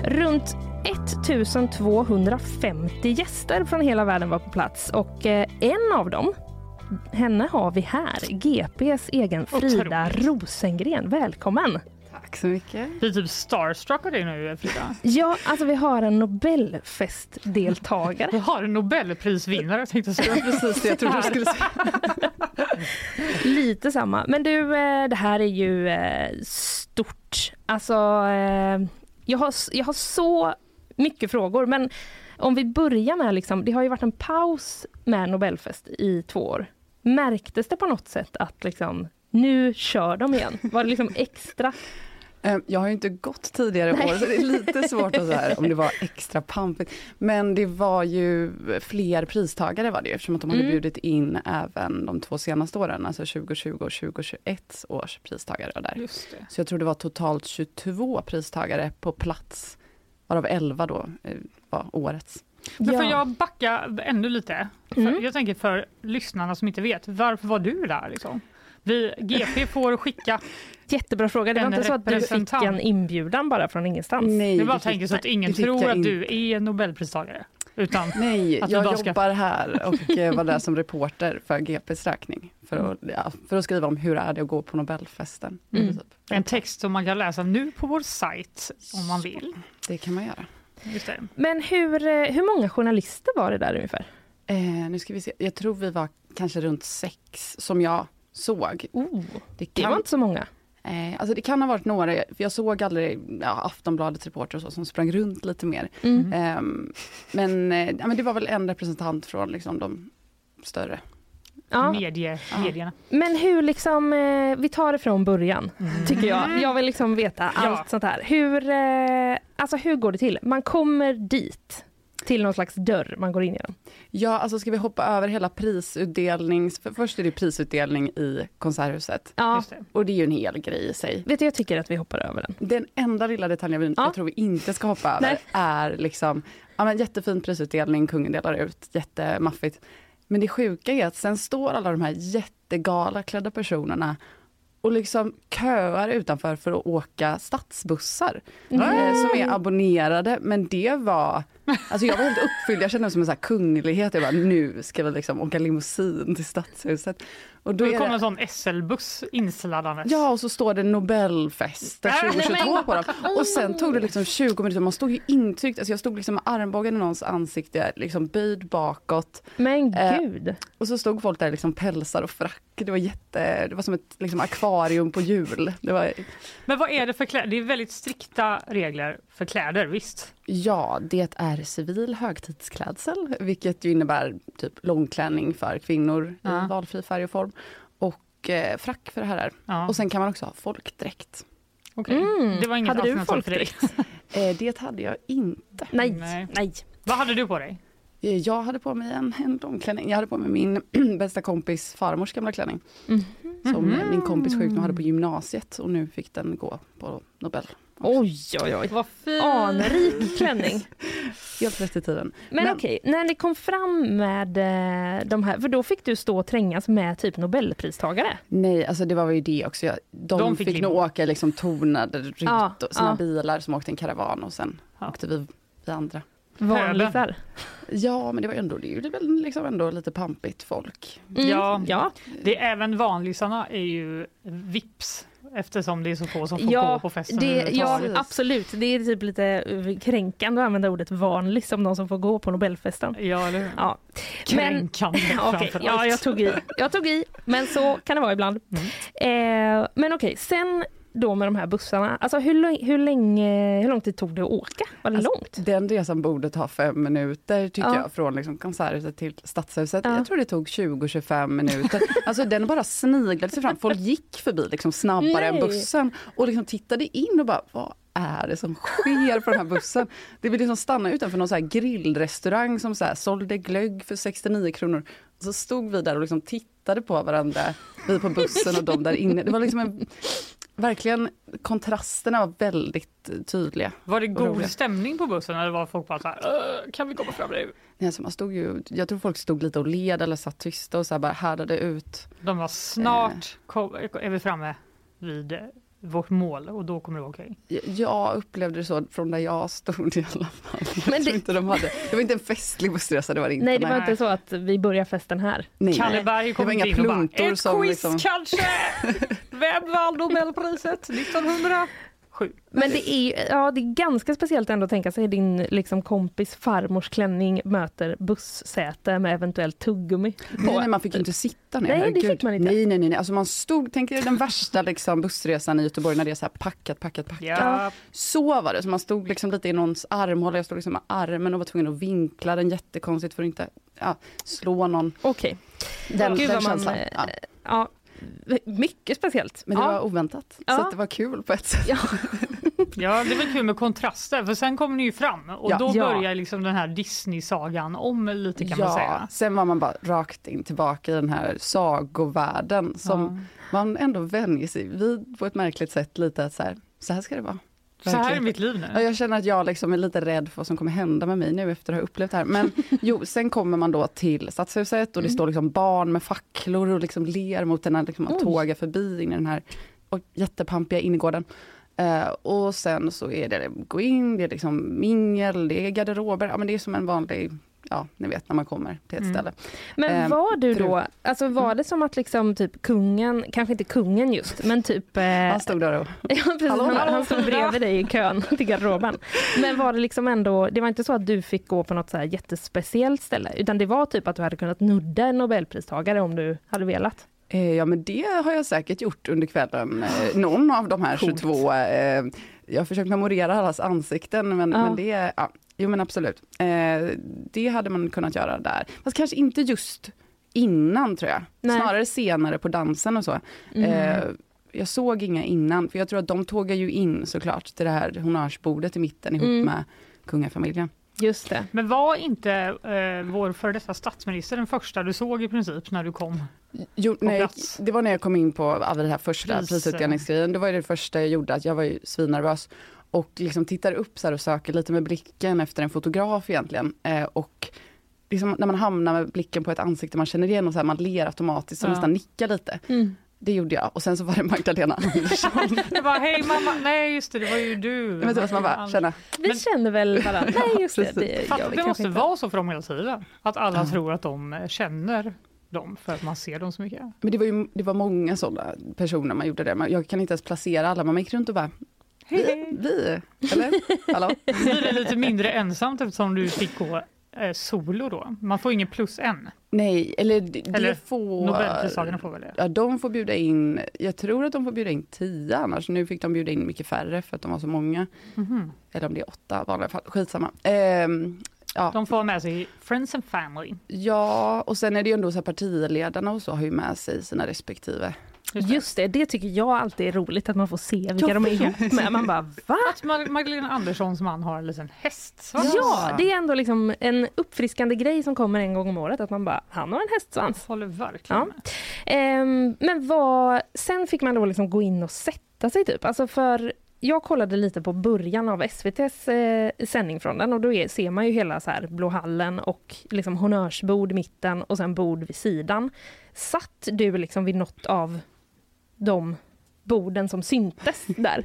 Runt 1250 gäster från hela världen var på plats och eh, en av dem henne har vi här, GPs egen Frida Otroligt. Rosengren. Välkommen! Tack så mycket. Vi är typ starstruck av dig nu Frida. Ja, alltså vi har en Nobelfestdeltagare. Vi har en Nobelprisvinnare tänkte jag säga. Precis det jag trodde du skulle säga. Lite samma. Men du, eh, det här är ju eh, stort. Alltså, eh, jag har, jag har så mycket frågor, men om vi börjar med liksom, det har ju varit en paus med Nobelfest i två år. Märktes det på något sätt att liksom, nu kör de igen? Var det liksom extra? Eh, Jag har ju inte gått tidigare år så det är lite svårt att säga om det var extra pampigt. Men det var ju fler pristagare var det ju, eftersom att de hade Mm. bjudit in även de två senaste åren, alltså 2020 och 2021 års pristagare var där. Så jag tror det var totalt 22 pristagare på plats, varav 11 då eh, var årets. Men får jag backa ännu lite? Mm. För jag tänker för lyssnarna som inte vet, varför var du där? Liksom? Vi, GP får skicka, Jättebra fråga. Det var inte så att du fick en inbjudan bara från ingenstans? Nej, jag bara det fick- tänker så att ingen tror att du är Nobelpristagare. Utan, Nej, Att jag bara ska- jobbar här och eh, var där som reporter för GPs räkning. För att, ja, för att skriva om hur är det att gå på Nobelfesten. Mm. Typ. en text som man kan läsa nu på vår sajt om man vill. Det kan man göra. Just det. Men hur, eh, hur många journalister var det där ungefär? Eh, nu ska vi se, jag tror vi var kanske runt sex som jag såg. Oh, Det det kan, var inte så många. Eh, alltså det kan ha varit några, för jag såg aldrig ja, Aftonbladets reporter och så, som sprang runt lite mer. Mm. Ehm, men, eh, ja, men det var väl en representant från liksom, de större. Ja. Medie, medierna. Men hur liksom, eh, vi tar det från början tycker jag. Jag vill liksom veta allt Ja. sånt här. Hur, eh, alltså hur går det till? Man kommer dit till någon slags dörr man går in genom. Ja, alltså ska vi hoppa över hela prisutdelnings... För först är det prisutdelning i Konserthuset. Ja, det. Och det är ju en hel grej i sig. vet du, jag tycker att vi hoppar över den. Den enda lilla detaljen vi, Ja. jag tror vi inte ska hoppa över är liksom, ja men jättefin prisutdelning, kungen delar ut, jättemaffigt. Men det sjuka är att sen står alla de här jättegalaklädda personerna och liksom köar utanför för att åka stadsbussar Mm. eh, som är abonnerade. Men det var, alltså jag var helt uppfylld, jag kände mig som en här kunglighet. Jag bara, nu ska vi liksom åka limousin till stadshuset. Och då kommer det, en sån SL-buss insladdandes. Ja, och så står det Nobelfest Nej, 2022 på dem. Och sen tog det liksom 20 minuter, man stod ju intryckt, alltså jag stod liksom med armbågen i någons ansikte, liksom böjd bakåt. Men Eh, gud. Och så stod folk där liksom pälsar och frack. Det var jätte, det var som ett liksom akvarium på hjul. Det var, Men vad är det för kläder? Det är väldigt strikta regler för kläder, visst? ja, det är civil högtidsklädsel, vilket ju innebär typ långklänning för kvinnor Ja. i valfri färg och form. Och eh, frack för herrar. Ja. Och sen kan man också ha folkdräkt. Okej. Mm. Det var inget Hade du folkdräkt? Eh, det hade jag inte. Nej, Nej. nej. Vad hade du på dig? Eh, Jag hade på mig en, en långklänning. Jag hade på mig min bästa kompis farmors gamla klänning. Mhm. Som eh, min kompis sjukdom hade på gymnasiet och nu fick den gå på Nobel. Oj, oj, oj. Vad fint! Anrik klänning. Helt rätt i tiden. Men, Men- okej, när ni kom fram med eh, de här, för då fick du stå och trängas med typ Nobelpristagare. Nej, alltså det var ju det också. Jag, de, De fick fick, nog åka liksom tonade rutt Ja, och sina ja. bilar som åkte en karavan och sen Ja. åkte vi, vi andra. Vanlisar. Ja, men det var ändå, det är väl liksom ändå lite pampigt folk. Mm, Ja. ja. Det är även vanlisarna är ju vips eftersom det är så få som får Ja, gå på festen Det, ja, absolut. Det är typ lite kränkande att använda ordet vanlig som de som får gå på Nobelfesten. Ja, eller? Ja. Men, Kränkande okej, framför ja, jag tog i. Jag tog i, men så kan det vara ibland. Eh, men okej, sen då med de här bussarna. Alltså hur, hur, länge, hur lång tid tog det att åka? Var det Alltså, långt? Den resan borde ta fem minuter tycker Ja. jag, från liksom konserthuset till Stadshuset. Ja. Jag tror det tog 20-25 minuter. Alltså den bara sniglade sig fram. Folk gick förbi liksom snabbare Nej. än bussen och liksom tittade in och bara, vad är det som sker på den här bussen? Det vill liksom stanna utanför någon så grillrestaurang som så här sålde glögg för 69 kronor. Så stod vi där och liksom tittade på varandra, vi på bussen och de där inne. Det var liksom en, verkligen, kontrasterna var väldigt tydliga. Var det god roliga. stämning på bussen eller var folk bara så här, "Åh, kan vi komma fram nu? Nej, alltså man stod ju, jag tror folk stod lite och led eller satt tysta och så här bara härdade ut. De var snart kom, är vi framme vid eh, vårt mål och då kommer det vara okej. Jag upplevde det så från där jag stod i alla fall. Men det- inte de hade, det var inte en festlig bussresa, det var det inte. Nej, det var nej. inte så att vi börjar festen här. Nej. Kalle Berg kom var inte inga in och bara, ett som quiz liksom- kanske? Vem vann Nobelpriset 1907? Men det är, ja, det är ganska speciellt ändå att tänka sig din liksom, kompis farmors klänning möter bussäte med eventuellt tuggummi. Nej, nej, man fick ju inte sitta ner. Nej, det fick man inte. Nej, nej, nej. Alltså man stod, tänk er den värsta liksom, bussresan i Göteborg när det är så här packat, packat, packat. Ja, Så var det, så man stod liksom lite i någons armhåla, jag stod liksom med armen och var tvungen att vinkla den jättekonstigt för att inte ja, slå någon. Okej. Den, Gud den vad man, känslan. eh, Ja. Ja, mycket speciellt. Men det ja. var oväntat, så Ja. att det var kul på ett sätt. Ja. ja, det väl kul med kontraster för sen kommer ni ju fram och Ja. då Ja. börjar liksom den här Disney-sagan om lite kan man säga. sen var man bara rakt in tillbaka i den här sagovärlden som man ändå vänjer sig vid på ett märkligt sätt lite att så här, så här ska det vara. Så här är mitt liv Ja, nu. jag känner att jag liksom är lite rädd för vad som kommer hända med mig nu efter att ha upplevt det här. Men jo, sen kommer man då till Stadshuset och det står liksom barn med facklor och liksom ler mot den här, liksom, man Oj. tågar förbi in i den här och jättepampiga innergården. Eh, och sen så är det gå in, det är liksom mingel, det är garderober, ja men det är som en vanlig, ja ni vet när man kommer till ett Mm. ställe. Men Ehm, var du då, alltså var det som att liksom typ kungen, kanske inte kungen just, men typ... Eh, Han stod där och, ja, precis, Hallå, han, hallå, han stod bredvid dig i kön till garderoben. Men var det liksom ändå, det var inte så att du fick gå på något så här jättespeciellt ställe, utan det var typ att du hade kunnat nudda en nobelpristagare om du hade velat. eh, ja men det har jag säkert gjort under kvällen, eh, någon av de här Coolt. 22 eh, jag har försökt memorera allas ansikten, men, Ja. men det, ja, jo men absolut. Eh, det hade man kunnat göra där. Fast kanske inte just innan tror jag. Nej. Snarare senare på dansen och så. Mm. Eh, jag såg inga innan, för jag tror att de tågar ju in såklart till det här honnörsbordet i mitten ihop Mm. med kungafamiljen. Just det. Men var inte eh, vår före detta statsminister den första du såg i princip när du kom? Jo, plats. det var när jag kom in på av det här första Pris, prisutdelningsgrejen. Det var ju det första jag gjorde, att jag var ju svinnervös. Och liksom tittar upp så här och söker lite med blicken efter en fotograf egentligen. Eh, och liksom när man hamnar med blicken på ett ansikte man känner igen och så här, man ler automatiskt och Ja. nästan nickar lite. Mm. Det gjorde jag. Och sen så var det Magdalena Andersson. Jag bara, hej mamma, nej just det, det var ju du. Men det var man bara, känna, Vi Men- känner väl varandra. Nej, just det. Det, vi det måste inte. vara så för dem hela tiden. Att alla Ja. tror att de känner dem för att man ser dem så mycket. men det var ju det var många sådana personer man gjorde det. Men Jag kan inte ens placera alla, man gick runt och bara, Hej, hej. vi, eller? Hallå? Blir det lite mindre ensamt eftersom du fick gå eh, solo då? Man får ingen plus en. Nej, eller det, Eller det får... Nobelpristagarna får väl det? Ja, de får bjuda in, jag tror att de får bjuda in tio annars. Nu fick de bjuda in mycket färre för att de var så många. Mhm. Eller om det är åtta, vanliga fall. Skitsamma. Ehm, ja. De får med sig friends and family. ja, och sen är det ju ändå så här partiledarna och så har ju med sig sina respektive. Just det. Just det, det tycker jag alltid är roligt att man får se vilka Ja, de är ihop med. Man bara va? Att Mag- Magdalena Anderssons man har en liten hästsvans. Ja, det är ändå liksom en uppfriskande grej som kommer en gång om året att man bara, han har en hästsvans. Håller verkligen Ja. Ehm, men vad, sen fick man då liksom gå in och sätta sig typ. Alltså för jag kollade lite på början av SVTs eh, sändning från den och då är, ser man ju hela så här Blå hallen och liksom honnörsbord i mitten och sen bord vid sidan. Satt du liksom vid något av de borden som syntes där?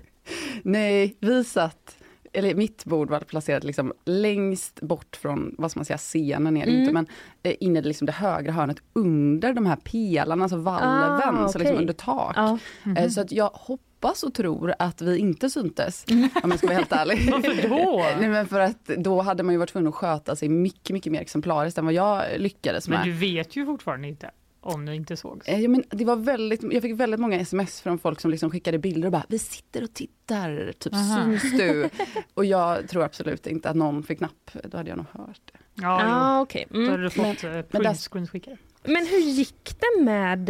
Nej, vi satt, eller mitt bord var placerat liksom längst bort från, vad ska man säga, scenen är det Mm. inte, men eh, inne i liksom det högra hörnet under de här pelarna, alltså valven, Ah, så liksom under tak. Ja. Eh, Så att jag hoppas och tror att vi inte syntes, om jag ska vara helt ärlig. Varför då? Nej, men för att då hade man ju varit tvungen att sköta sig mycket, mycket mer exemplariskt än vad jag lyckades med. Men du vet ju fortfarande inte om ni inte sågs. Eh, Ja, men det var väldigt, jag fick väldigt många sms från folk som liksom skickade bilder och bara “vi sitter och tittar, typ Aha. syns du?” Och jag tror absolut inte att någon fick napp, då hade jag nog hört det. Ja. Ah, okej. Då hade Mm. du fått eh, där- printscreens skickade. Men hur gick det med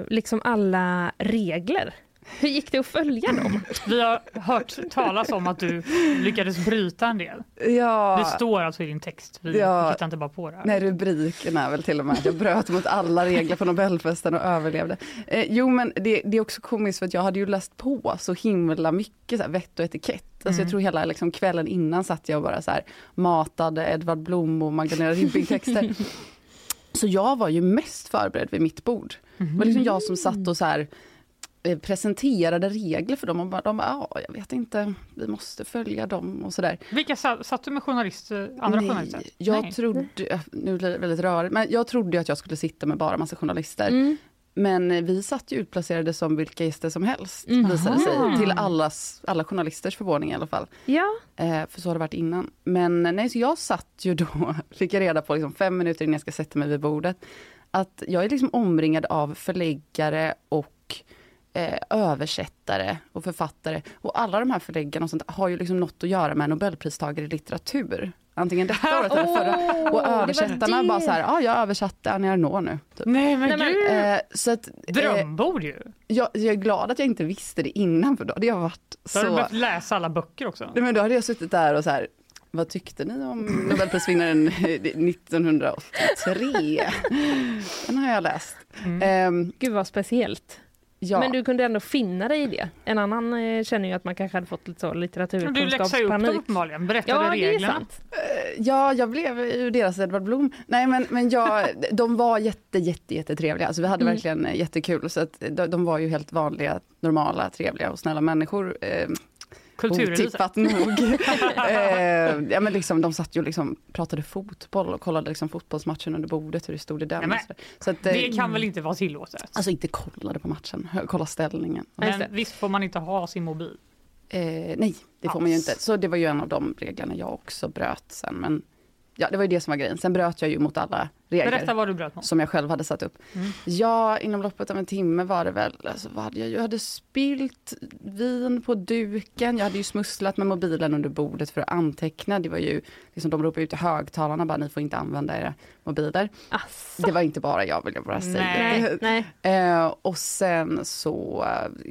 eh, liksom alla regler? Hur gick det att följa dem? Vi har hört talas om att du lyckades bryta en del. Ja, Det står alltså i din text. Vi Ja. hittar inte bara på det här. nej, rubriken är väl till och med att jag bröt mot alla regler på Nobelfesten och överlevde. Eh, jo men det, det är också komiskt för att jag hade ju läst på så himla mycket så här, vett och etikett. Alltså Mm. jag tror hela liksom, kvällen innan satt jag och bara så här, matade Edvard Blom och Magdalena Ribbing-texter. Så jag var ju mest förberedd vid mitt bord. Det var liksom jag som satt och så här, presenterade regler för dem och bara, de bara, ja, jag vet inte, vi måste följa dem och sådär. Vilka sa- satt du med journalister, andra Nej, journalister? Jag Nej. trodde, nu blir det väldigt rörigt, men jag trodde att jag skulle sitta med bara massa journalister. Mm. Men eh, vi satt ju utplacerade som vilka gäster som helst, Mhm. visade det sig. Till allas, alla journalisters förvåning i alla fall. Ja, Eh, för så har det varit innan. Men eh, nej, så jag satt ju då, fick jag reda på liksom fem minuter innan jag ska sätta mig vid bordet, att jag är liksom omringad av förläggare och eh, översättare och författare. Och alla de här förläggarna och sånt har ju liksom något att göra med nobelpristagare i litteratur. Antingen detta året eller förra. Och det översättarna det. bara så här, ja jag översatte Annie Ernaux nu. Typ. Nej men gud! Eh, så att, eh, Drömbord ju! jag, jag är glad att jag inte visste det innan för då hade jag varit Då har du så... behövt läsa alla böcker också. Nej, men då hade jag suttit där och så här, vad tyckte ni om Nobelprisvinnaren 1983? Den har jag läst. Mm. Ehm, gud vad speciellt. Ja. Men du kunde ändå finna dig i det. En annan eh, känner ju att man kanske hade fått lite så Du läxade upp dem litteraturkunskapspanik. uppenbarligen, berättade Ja, det är reglerna. sant. ja, jag blev ju deras Edvard Blom. Nej, men, men jag, de var jätte, jätte, jättetrevliga. Alltså, vi hade Mm. verkligen eh, jättekul. Så att de, de var ju helt vanliga, normala, trevliga och snälla människor. Ehm, Kulturhuset. Otippat nog. eh, ja, men liksom, de satt ju och liksom pratade fotboll och kollade liksom fotbollsmatchen under bordet, hur det stod i den. Nej, så att, eh, Det kan väl inte vara tillåtet? Alltså inte kollade på matchen, kolla ställningen. Men visst får man inte ha sin mobil? Eh, nej, det får man ju Alls. inte. Så det var ju en av de reglerna jag också bröt sen. Men ja, det var ju det som var grejen. Sen bröt jag ju mot alla regler. Berätta vad du bröt mot. som jag själv hade satt upp. Mm. Ja, inom loppet av en timme var det väl, alltså, vad hade jag, jag hade spillt vin på duken, jag hade ju smusslat med mobilen under bordet för att anteckna. Det var ju, liksom, de ropade ut i högtalarna bara, ni får inte använda era mobiler. Asså. Det var inte bara jag vill jag bara säga. Nej. Nej. Eh, och sen så,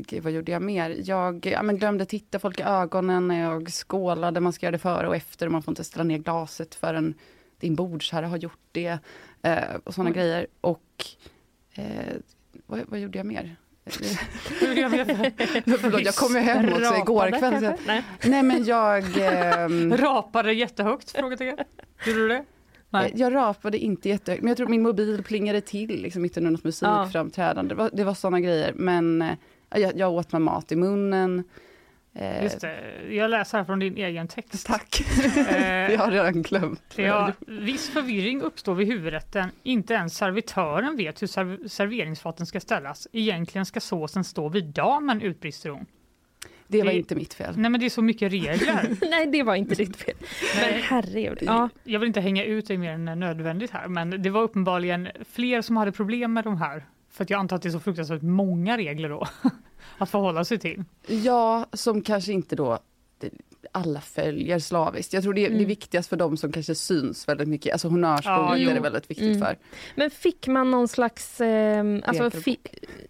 eh, vad gjorde jag mer? Jag ja, men glömde titta folk i ögonen när jag skålade. Man ska göra det före och efter och man får inte ställa ner glaset förrän din bordsherre har gjort det. Eh, och sådana grejer. Och eh, vad, vad gjorde jag mer? Förlåt, jag kom ju hem också igår kväll. kanske? Nej. Nej men jag, ehm, Rapade jättehögt? Frågetecken. Gjorde du det? Nej. jag rapade inte jättehögt, men jag tror min mobil plingade till liksom, mitt under något musikframträdande. Det var, det var sådana grejer. Men eh, jag, jag åt med mat i munnen. Eh, Just det. Jag läser här från din egen text. Tack, Eh, jag har redan glömt. Ja, viss förvirring uppstår vid huvudrätten. Inte ens servitören vet hur serv- serveringsfaten ska ställas. Egentligen ska såsen stå vid damen, utbrister hon. Det var det- inte mitt fel. Nej men det är så mycket regler. nej, det var inte ditt fel. Men herregud. Ja. Jag vill inte hänga ut dig mer än nödvändigt här, men det var uppenbarligen fler som hade problem med de här. För att jag antar att det är så fruktansvärt många regler då att förhålla sig till. Ja, som kanske inte då alla följer slaviskt. Jag tror det är, det är Mm. viktigast för dem som kanske syns väldigt mycket. Alltså Ja, honnörsbordet jo. är det väldigt viktigt Mm. för. Men fick man någon slags... Eh, alltså,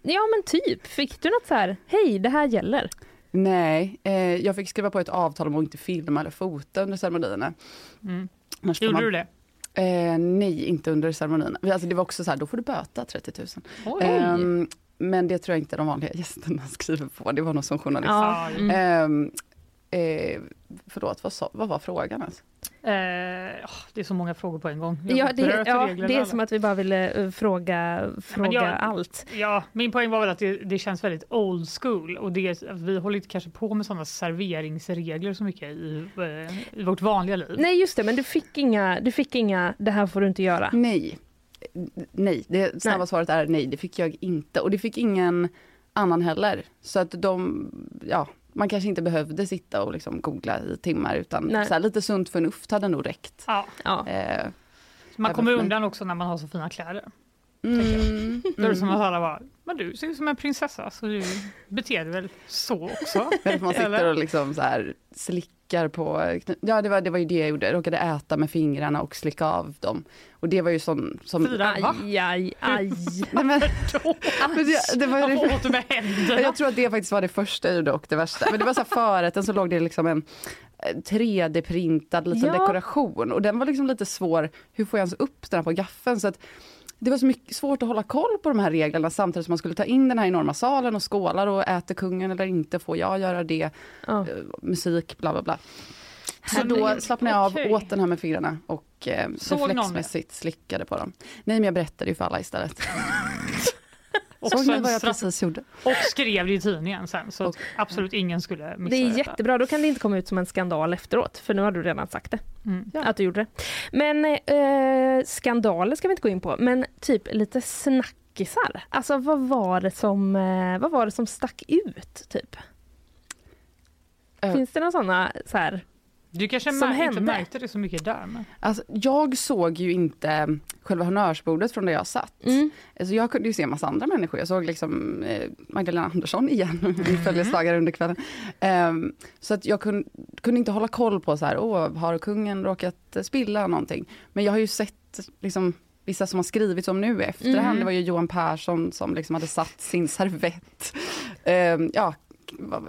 ja men typ. Fick du något så här, hej det här gäller? Nej, eh, jag fick skriva på ett avtal om att inte filma eller fota under ceremonierna. Mm. Gjorde man, du det? Eh, nej, inte under ceremonierna. Alltså det var också så här, då får du böta 30 000. Oj. Ehm, men det tror jag inte de vanliga gästerna skriver på. Det var nog som journalist. Ja. Ja, Mm. Ehm, eh, förlåt, vad, sa, vad var frågan? Ens? Eh, det är så många frågor på en gång. Jag Ja, det, ja, det är alla. som att vi bara ville eh, fråga, fråga jag- allt. Ja, min poäng var väl att det, det känns väldigt old school och det, vi håller inte kanske på med sådana serveringsregler så mycket i, eh, i vårt vanliga liv. Nej just det, men du fick inga, du fick inga, det här får du inte göra. Nej. Nej, det snabba Nej. svaret är nej, det fick jag inte. Och det fick ingen annan heller. Så att de, ja, man kanske inte behövde sitta och liksom googla i timmar utan Nej. så här, lite sunt förnuft hade nog räckt. Ja, Ja. Eh, man kommer undan också när man har så fina kläder. Mm, Då är det som att alla bara, men du ser ut som en prinsessa så du beter dig väl så också? Men Man sitter och liksom så här slickar på, ja det var, det var ju det jag gjorde, jag råkade äta med fingrarna och slicka av dem. Och det var ju sån som... Frida, va? Aj, aj, aj. Nej, men, men det, det var Varför åt du med händerna? Jag tror att det faktiskt var det första jag gjorde och det värsta. Men det var så här förrätten så låg det liksom en eh, 3D-printad liten Ja. dekoration och den var liksom lite svår, hur får jag ens upp den här på gaffeln? Så att det var så mycket, svårt att hålla koll på de här reglerna samtidigt som man skulle ta in den här enorma salen och skålar och äter kungen eller inte, får jag göra det? Eh, Musik, bla bla bla. Så då slappnade jag av, okej. åt den här med fingrarna och eh, reflexmässigt slickade på dem. Nej men jag berättade ju för alla istället. Också Såg ni vad jag precis gjorde? Och skrev det i tidningen sen så Och- absolut ingen skulle missa Det är detta. jättebra, då kan det inte komma ut som en skandal efteråt, för nu har du redan sagt det, Mm. att du gjorde det. Men eh, skandaler ska vi inte gå in på, men typ lite snackisar. Alltså vad var det som, eh, vad var det som stack ut, typ? Eh. Finns det några sådana så här? Du kanske Som mär- inte märkte det så mycket där. Men... Alltså, jag såg ju inte själva honnörsbordet från där jag satt. Mm. Alltså, jag kunde ju se en massa andra människor. Jag såg liksom eh, Magdalena Andersson igen, min följeslagare under kvällen. Ehm, så att jag kun, kunde inte hålla koll på så här, åh, har kungen råkat spilla någonting? Men jag har ju sett liksom, vissa som har skrivit om nu i efterhand. Mm. Det var ju Johan Persson som liksom hade satt sin servett, ehm, ja,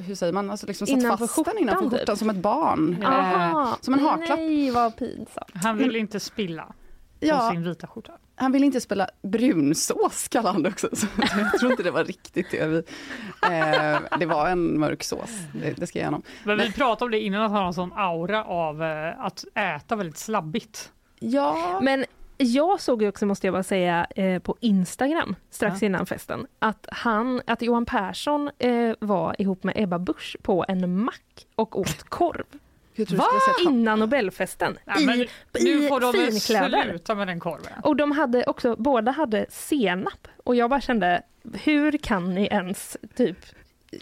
hur säger man, alltså liksom satt fast den innanför skjortan, skjortan typ. som ett barn. Eh, Aha, som en haklapp. Nej, vad pinsamt. Han ville inte spilla på Ja, sin vita skjorta. han ville inte spela brunsås kallade han det också. Så jag tror inte det var riktigt det. Vi, eh, det var en mörk sås, det, det ska jag igenom. Men vi pratade om det innan att han har en sån aura av eh, att äta väldigt slabbigt. Ja, Men jag såg ju också, måste jag bara säga, eh, på Instagram strax Ja. innan festen, att, han, att Johan Persson eh, var ihop med Ebba Busch på en mack och åt korv säga innan Nobelfesten Ja, men i, nu i får de finkläder. sluta med den korven. Och de hade också, båda hade senap och jag bara kände, hur kan ni ens typ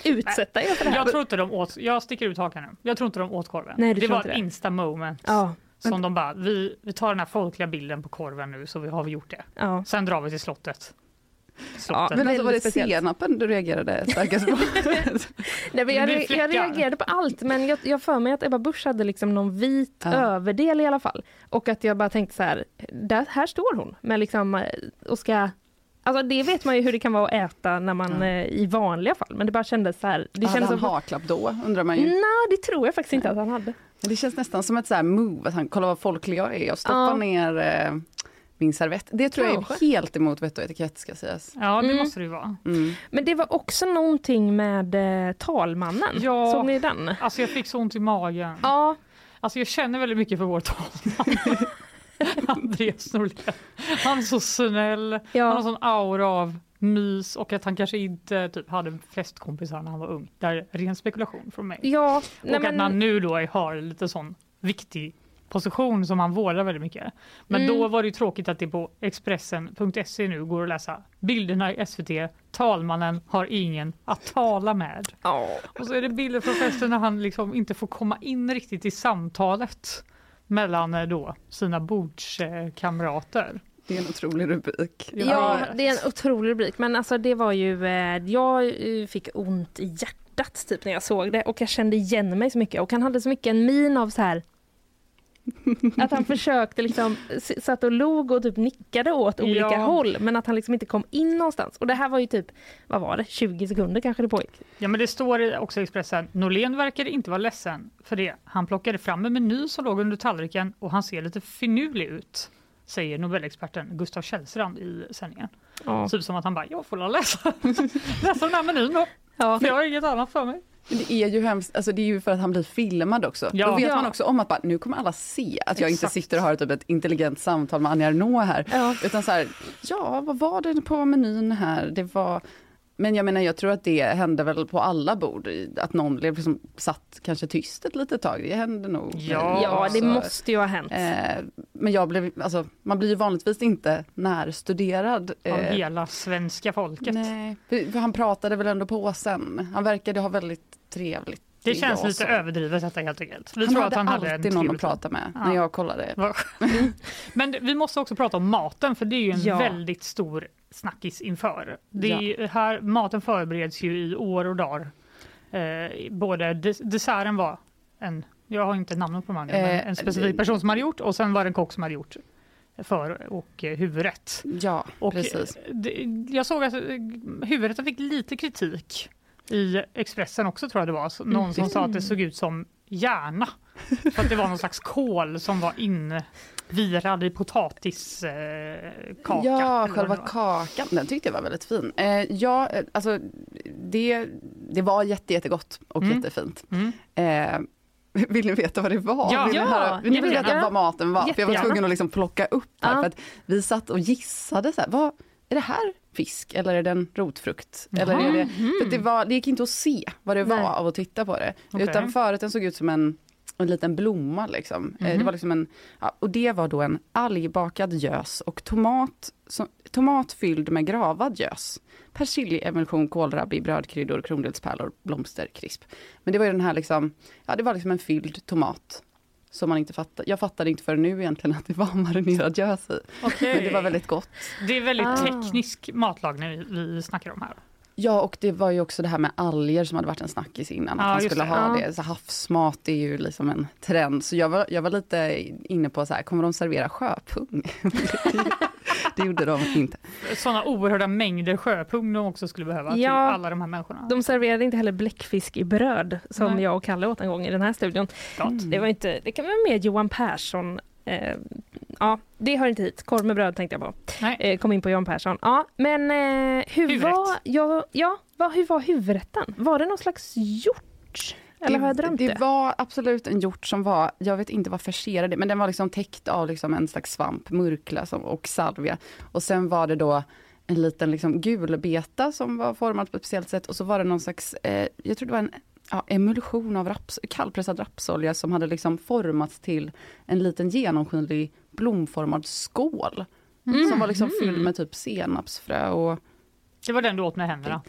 utsätta er för det här? Jag tror inte de åt, jag sticker ut hakan nu. Jag tror inte de åt korven. Nej, det var ett insta moment. Ja, Som de bara, vi, vi tar den här folkliga bilden på korven nu så vi har vi gjort det. ja. Sen drar vi till slottet. Ja. Men alltså var det senapen du reagerade starkast på? Nej, men jag, jag reagerade på allt, men jag, jag för mig att Ebba Busch hade liksom någon vit Ja. överdel i alla fall. Och att jag bara tänkte så här, där, här står hon med liksom, eh, och ska Alltså det vet man ju hur det kan vara att äta när man Ja. eh, i vanliga fall, men det bara kändes så här. Det Hade kändes han som, haklapp då undrar man ju. Nej, det tror jag faktiskt inte att han hade. Det känns nästan som ett så här move, att han kollar vad folklig jag är och stoppar Ja. ner eh, min servett. Det tror jag Kanske. är helt emot vett och etikett ska sägas. Ja, det Mm. måste det ju vara. Mm. Men det var också någonting med eh, talmannen. Ja. Såg ni den? Alltså jag fick så ont i magen. Ja, Alltså jag känner väldigt mycket för vår talman. Andreas Norlén. Han är så snäll, han har ja. sån aura av mys och att han kanske inte typ, hade flest kompisar när han var ung. Det är ren spekulation från mig. ja och nej, att men, han nu då har lite sån viktig position som han vårdar väldigt mycket. Men Mm. då var det ju tråkigt att det på Expressen.se nu går att läsa bilderna i SVT. Talmannen har ingen att tala med. ja. Och så är det bilder från festen när han liksom inte får komma in riktigt i samtalet mellan eh, då sina bordskamrater. Det är en otrolig rubrik. Ja, det är en otrolig rubrik. Men alltså det var ju, eh, jag eh, fick ont i hjärtat typ när jag såg det och jag kände igen mig så mycket och han hade så mycket en min av så här att han försökte liksom, satt och log och typ nickade åt olika Ja. håll men att han liksom inte kom in någonstans. Och det här var ju typ, vad var det, 20 sekunder kanske det pågick. Ja men det står också i Expressen, Norlén verkade inte vara ledsen för det. Han plockade fram en meny som låg under tallriken och han ser lite finurlig ut. Säger Nobelexperten Gustav Källstrand i sändningen. Ja. Typ som att han bara, jag får läsa, läsa den här menyn då, Ja. för jag har inget annat för mig. Det är ju hemskt, alltså det är ju för att han blir filmad också. Ja. Då vet Ja. man också om att bara, nu kommer alla se att jag inte sitter och har typ ett intelligent samtal med Anja Ernaux här. Ja. Utan så här, ja vad var det på menyn här? Det var men jag menar jag tror att det hände väl på alla bord, att någon liksom satt kanske tyst ett litet tag. Det hände nog. Ja, ja, det Så, måste ju ha hänt. Eh, men jag blev, alltså, man blir ju vanligtvis inte närstuderad. Av eh, hela svenska folket. nej, för han pratade väl ändå på sen. Han verkade ha väldigt trevligt. Det känns Ja, lite så. överdrivet detta helt enkelt. Vi han tror hade att han hade en alltid någon att prata med Ja. när jag kollade. Men vi måste också prata om maten för det är ju en Ja. väldigt stor snackis inför. Det ju här, maten förbereds ju i år och dagar. Eh, både des- desserten var en, jag har inte namnet på mannen, Eh, en specifik person som hade gjort och sen var det en kock som hade gjort för och eh, huvudrätt. Ja, Och precis. eh, det, jag såg att eh, huvudrätten fick lite kritik i Expressen också tror jag det var. Så Någon som sa att det såg ut som hjärna. För att det var någon slags kål som var invirad i potatiskaka. Eh, Ja, själva kakan, den tyckte jag var väldigt fin. Eh, ja, eh, alltså det, det var jätte, jättegott och Mm. jättefint. Mm. Vill ni veta vad det var? Ja. vill, ni höra, vill ni veta vad maten var? För jag var tvungen att liksom plocka upp här, Ja. för att vi satt och gissade så här, vad, är det här fisk eller är det en rotfrukt? Eller är det, för det, var, det gick inte att se vad det var Nej. av att titta på det. Okej. Utan förrätten såg ut som en, en liten blomma liksom. Eh, Det var liksom en, ja, och det var då en algbakad gös och tomat, som, tomat fylld med gravad gös. Persiljeemulsion, kålrabbi, brödkryddor, krondelspärlor, blomsterkrisp. Men det var ju den här liksom, ja det var liksom en fylld tomat. Som man inte fattade. Jag fattade inte förrän nu egentligen att det var marinerad gös i. Okej. Men det var väldigt gott. Det är väldigt Ah. teknisk matlagning vi, vi snackar om här. Ja, och det var ju också det här med alger som hade varit en snackis innan. Ja, att man skulle det. ha det. Så havsmat är ju liksom en trend. Så jag var, jag var lite inne på så här, kommer de servera sjöpung? det gjorde de inte. Sådana oerhörda mängder sjöpung de också skulle behöva till Ja. alla de här människorna. De serverade inte heller bläckfisk i bröd som Nej. jag och Kalle åt en gång i den här studion. Gott. Det var inte, det kan vara mer Johan Persson. Eh, ja, det hör inte hit. Korv med bröd tänkte jag på. Nej. Eh, kom in på Johan Persson. Ja, men eh, hur Huvudrätt. var, ja, ja, vad, hur var huvudrätten? Var det någon slags hjort? Eller har jag drömt det? det var absolut en hjort som var, jag vet inte vad förserade, men den var liksom täckt av liksom en slags svamp, murkla som, och salvia. Och sen var det då en liten liksom gulbeta som var formad på ett speciellt sätt och så var det någon slags, eh, jag tror det var en ja, emulsion av raps, kallpressad rapsolja som hade liksom formats till en liten genomskinlig blomformad skål. Som var liksom fylld med typ senapsfrö och Det var den du åt med händerna.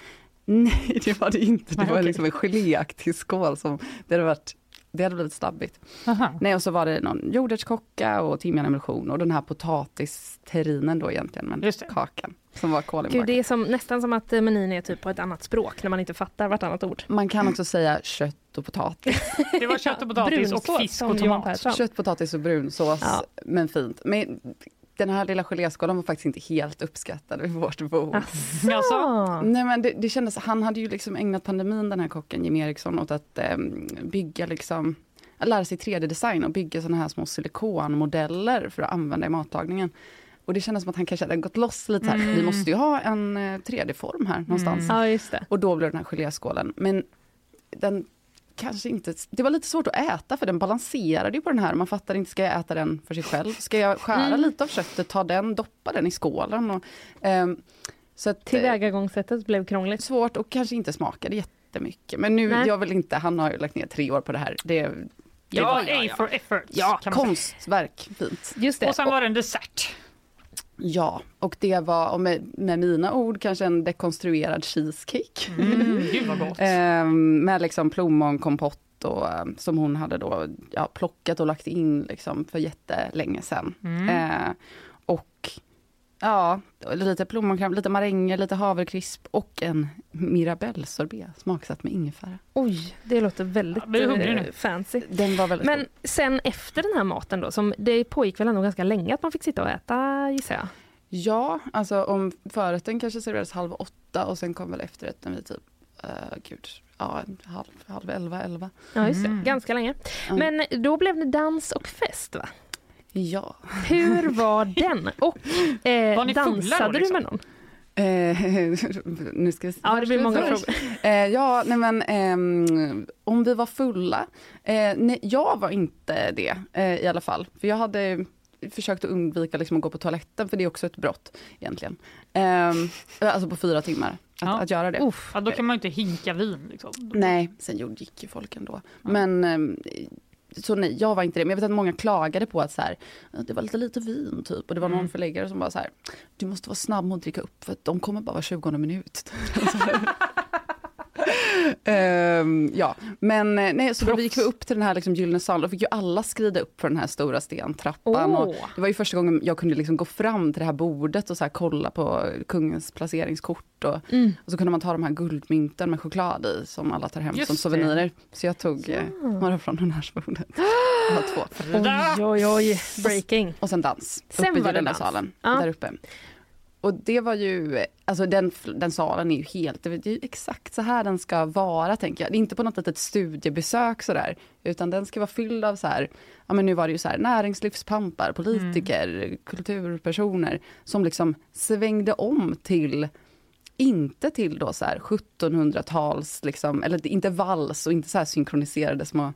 Nej, det var det inte. Det Nej, var okej. liksom en geléaktig skål som, det hade varit det hade blivit stabbigt. Aha. Nej, och så var det någon jordärtskocka och timjanemulsion och den här potatisterrinen då egentligen, men kakan som var Gud, kolinbakad. det är som, nästan som att eh, menyn är typ på ett annat språk när man inte fattar vartannat ord. Man kan också säga kött och potatis. Det var kött och potatis och Brunsås, fisk och tomat. Kött, potatis och brunsås, Ja. men fint. Men den här lilla geléskålen var faktiskt inte helt uppskattad vid vårt bord. Alltså, Ah. Nej men det, det kändes, han hade ju liksom ägnat pandemin den här kocken Jim Eriksson åt att em, bygga liksom, att lära sig 3D-design och bygga sådana här små silikonmodeller för att använda i matlagningen. Och det kändes som att han kanske hade gått loss lite här, Mm. vi måste ju ha en eh, 3D-form här någonstans. Ja, just det. Och då blev den här geléskålen. Men den kanske inte, det var lite svårt att äta för den balanserade ju på den här. Man fattar inte, ska jag äta den för sig själv? Ska jag skära Mm. lite av köttet, ta den, doppa den i skålen? Och, ehm, så att, eh, Tillvägagångssättet blev krångligt. svårt och kanske inte smakade jättemycket. Men nu, Nej. jag vill inte, han har ju lagt ner tre år på det här. Det, det ja, var, A for effort. ja, konstverk, fint. Just det. Och sen var det en dessert. Ja, och det var, med, med mina ord, kanske en dekonstruerad cheesecake. Mm, gud vad gott. Ehm, med liksom plommonkompott och, ehm, som hon hade då ja, plockat och lagt in liksom för jättelänge sedan. Mm. Eh, och ja, lite plommonkräm, lite maränger, lite havrekrisp och en mirabellsorbet smaksatt med ingefära. Oj, det låter väldigt Ja, eh, fancy. Den var väldigt Men god. sen efter den här maten då, som det pågick väl ändå ganska länge att man fick sitta och äta gissar jag? Ja, alltså om förrätten kanske serverades halv åtta och sen kom väl efterrätten vid typ, uh, gud, ja, halv, halv elva, elva. Ja, just det. Mm. Ganska länge. Men då blev det dans och fest va? Ja. Hur var den? Och eh, Var ni fulla då, dansade du liksom? med någon? Eh, nu ska vi se. Ja, det blir många frågor. Eh, ja, nej men ehm, om vi var fulla. Eh, nej, jag var inte det eh, i alla fall. För jag hade försökt att undvika liksom, att gå på toaletten för det är också ett brott egentligen. Eh, alltså på fyra timmar att, Ja. att göra det. Uff. Ja, då kan man ju inte hinka vin. Liksom. Nej, sen gjorde- gick ju folk ändå. Men ehm, så nej, jag var inte det. Men jag vet att många klagade på att så här, det var lite lite vin typ. Och det var någon Mm. förläggare som bara så här, du måste vara snabb med att dricka upp för att de kommer bara var 20 minut. Ehm, ja, men eh, nej, så då gick vi upp till den här liksom gyllene salen. Då fick ju alla skrida upp för den här stora stentrappan. Och Åh. det var ju första gången jag kunde liksom gå fram till det här bordet och så kolla på kungens placeringskort. Och, Mm. och så kunde man ta de här guldmynten med choklad i som alla tar hem Just som det. souvenirer. Så jag tog eh, några från honnörsbordet. Oj, oj, oj. Breaking. Och sen dans. Sen uppe i det gyllene salen. Ja. Där uppe. Och det var ju, alltså den, den salen är ju helt, det är ju exakt så här den ska vara tänker jag. Det är inte på något litet studiebesök sådär, utan den ska vara fylld av så här, ja men nu var det ju så här näringslivspampar, politiker, kulturpersoner som liksom svängde om till inte till då så här 1700-tals, liksom, eller inte vals och inte så här synkroniserade små,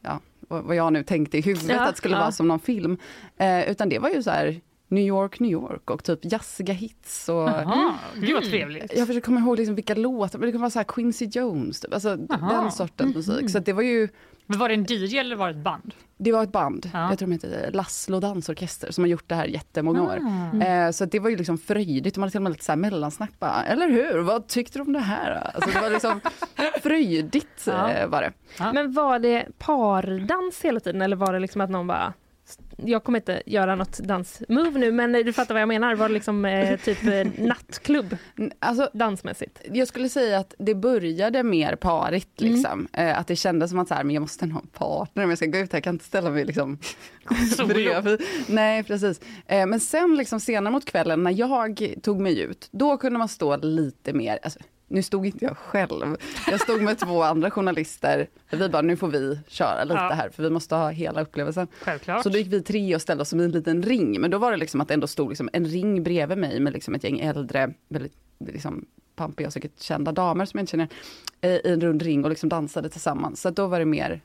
ja, vad jag nu tänkte i huvudet Ja, att skulle ja. vara som någon film. Eh, utan det var ju så här New York, New York och typ jazziga hits. Och, Jaha, gud Mm. vad trevligt. jag försöker komma ihåg liksom vilka låtar, men det kan vara så här Quincy Jones, typ. alltså den sortens musik. Så det var ju, Men var det en DJ eller var det ett band? det var ett band, Ja. jag tror de heter Laszlo dansorkester, som har gjort det här jättemånga år. Ah. Eh, så det var ju liksom fröjdigt, de hade till och med lite så här mellansnack bara, eller hur, vad tyckte du om det här? Alltså det var liksom fröjdigt Ja. eh, var det. Men var det pardans hela tiden eller var det liksom att någon bara jag kommer inte göra något dansmove nu men du fattar vad jag menar. Var det liksom eh, typ eh, nattklubb Alltså dansmässigt? jag skulle säga att det började mer parigt Mm. liksom. Eh, att det kändes som att så här, men jag måste ha en partner om jag ska gå ut här, jag kan inte ställa mig liksom bredvid. Nej precis. Eh, men sen liksom senare mot kvällen när jag tog mig ut, då kunde man stå lite mer, alltså, nu stod inte jag själv, jag stod med två andra journalister, vi bara nu får vi köra lite Ja. här för vi måste ha hela upplevelsen. Självklart. Så då gick vi tre och ställde oss som i en liten ring. Men då var det liksom att det ändå stod liksom en ring bredvid mig med liksom ett gäng äldre, väldigt liksom pampiga och säkert kända damer som jag inte känner, eh, i en rund ring och liksom dansade tillsammans. Så då var det mer,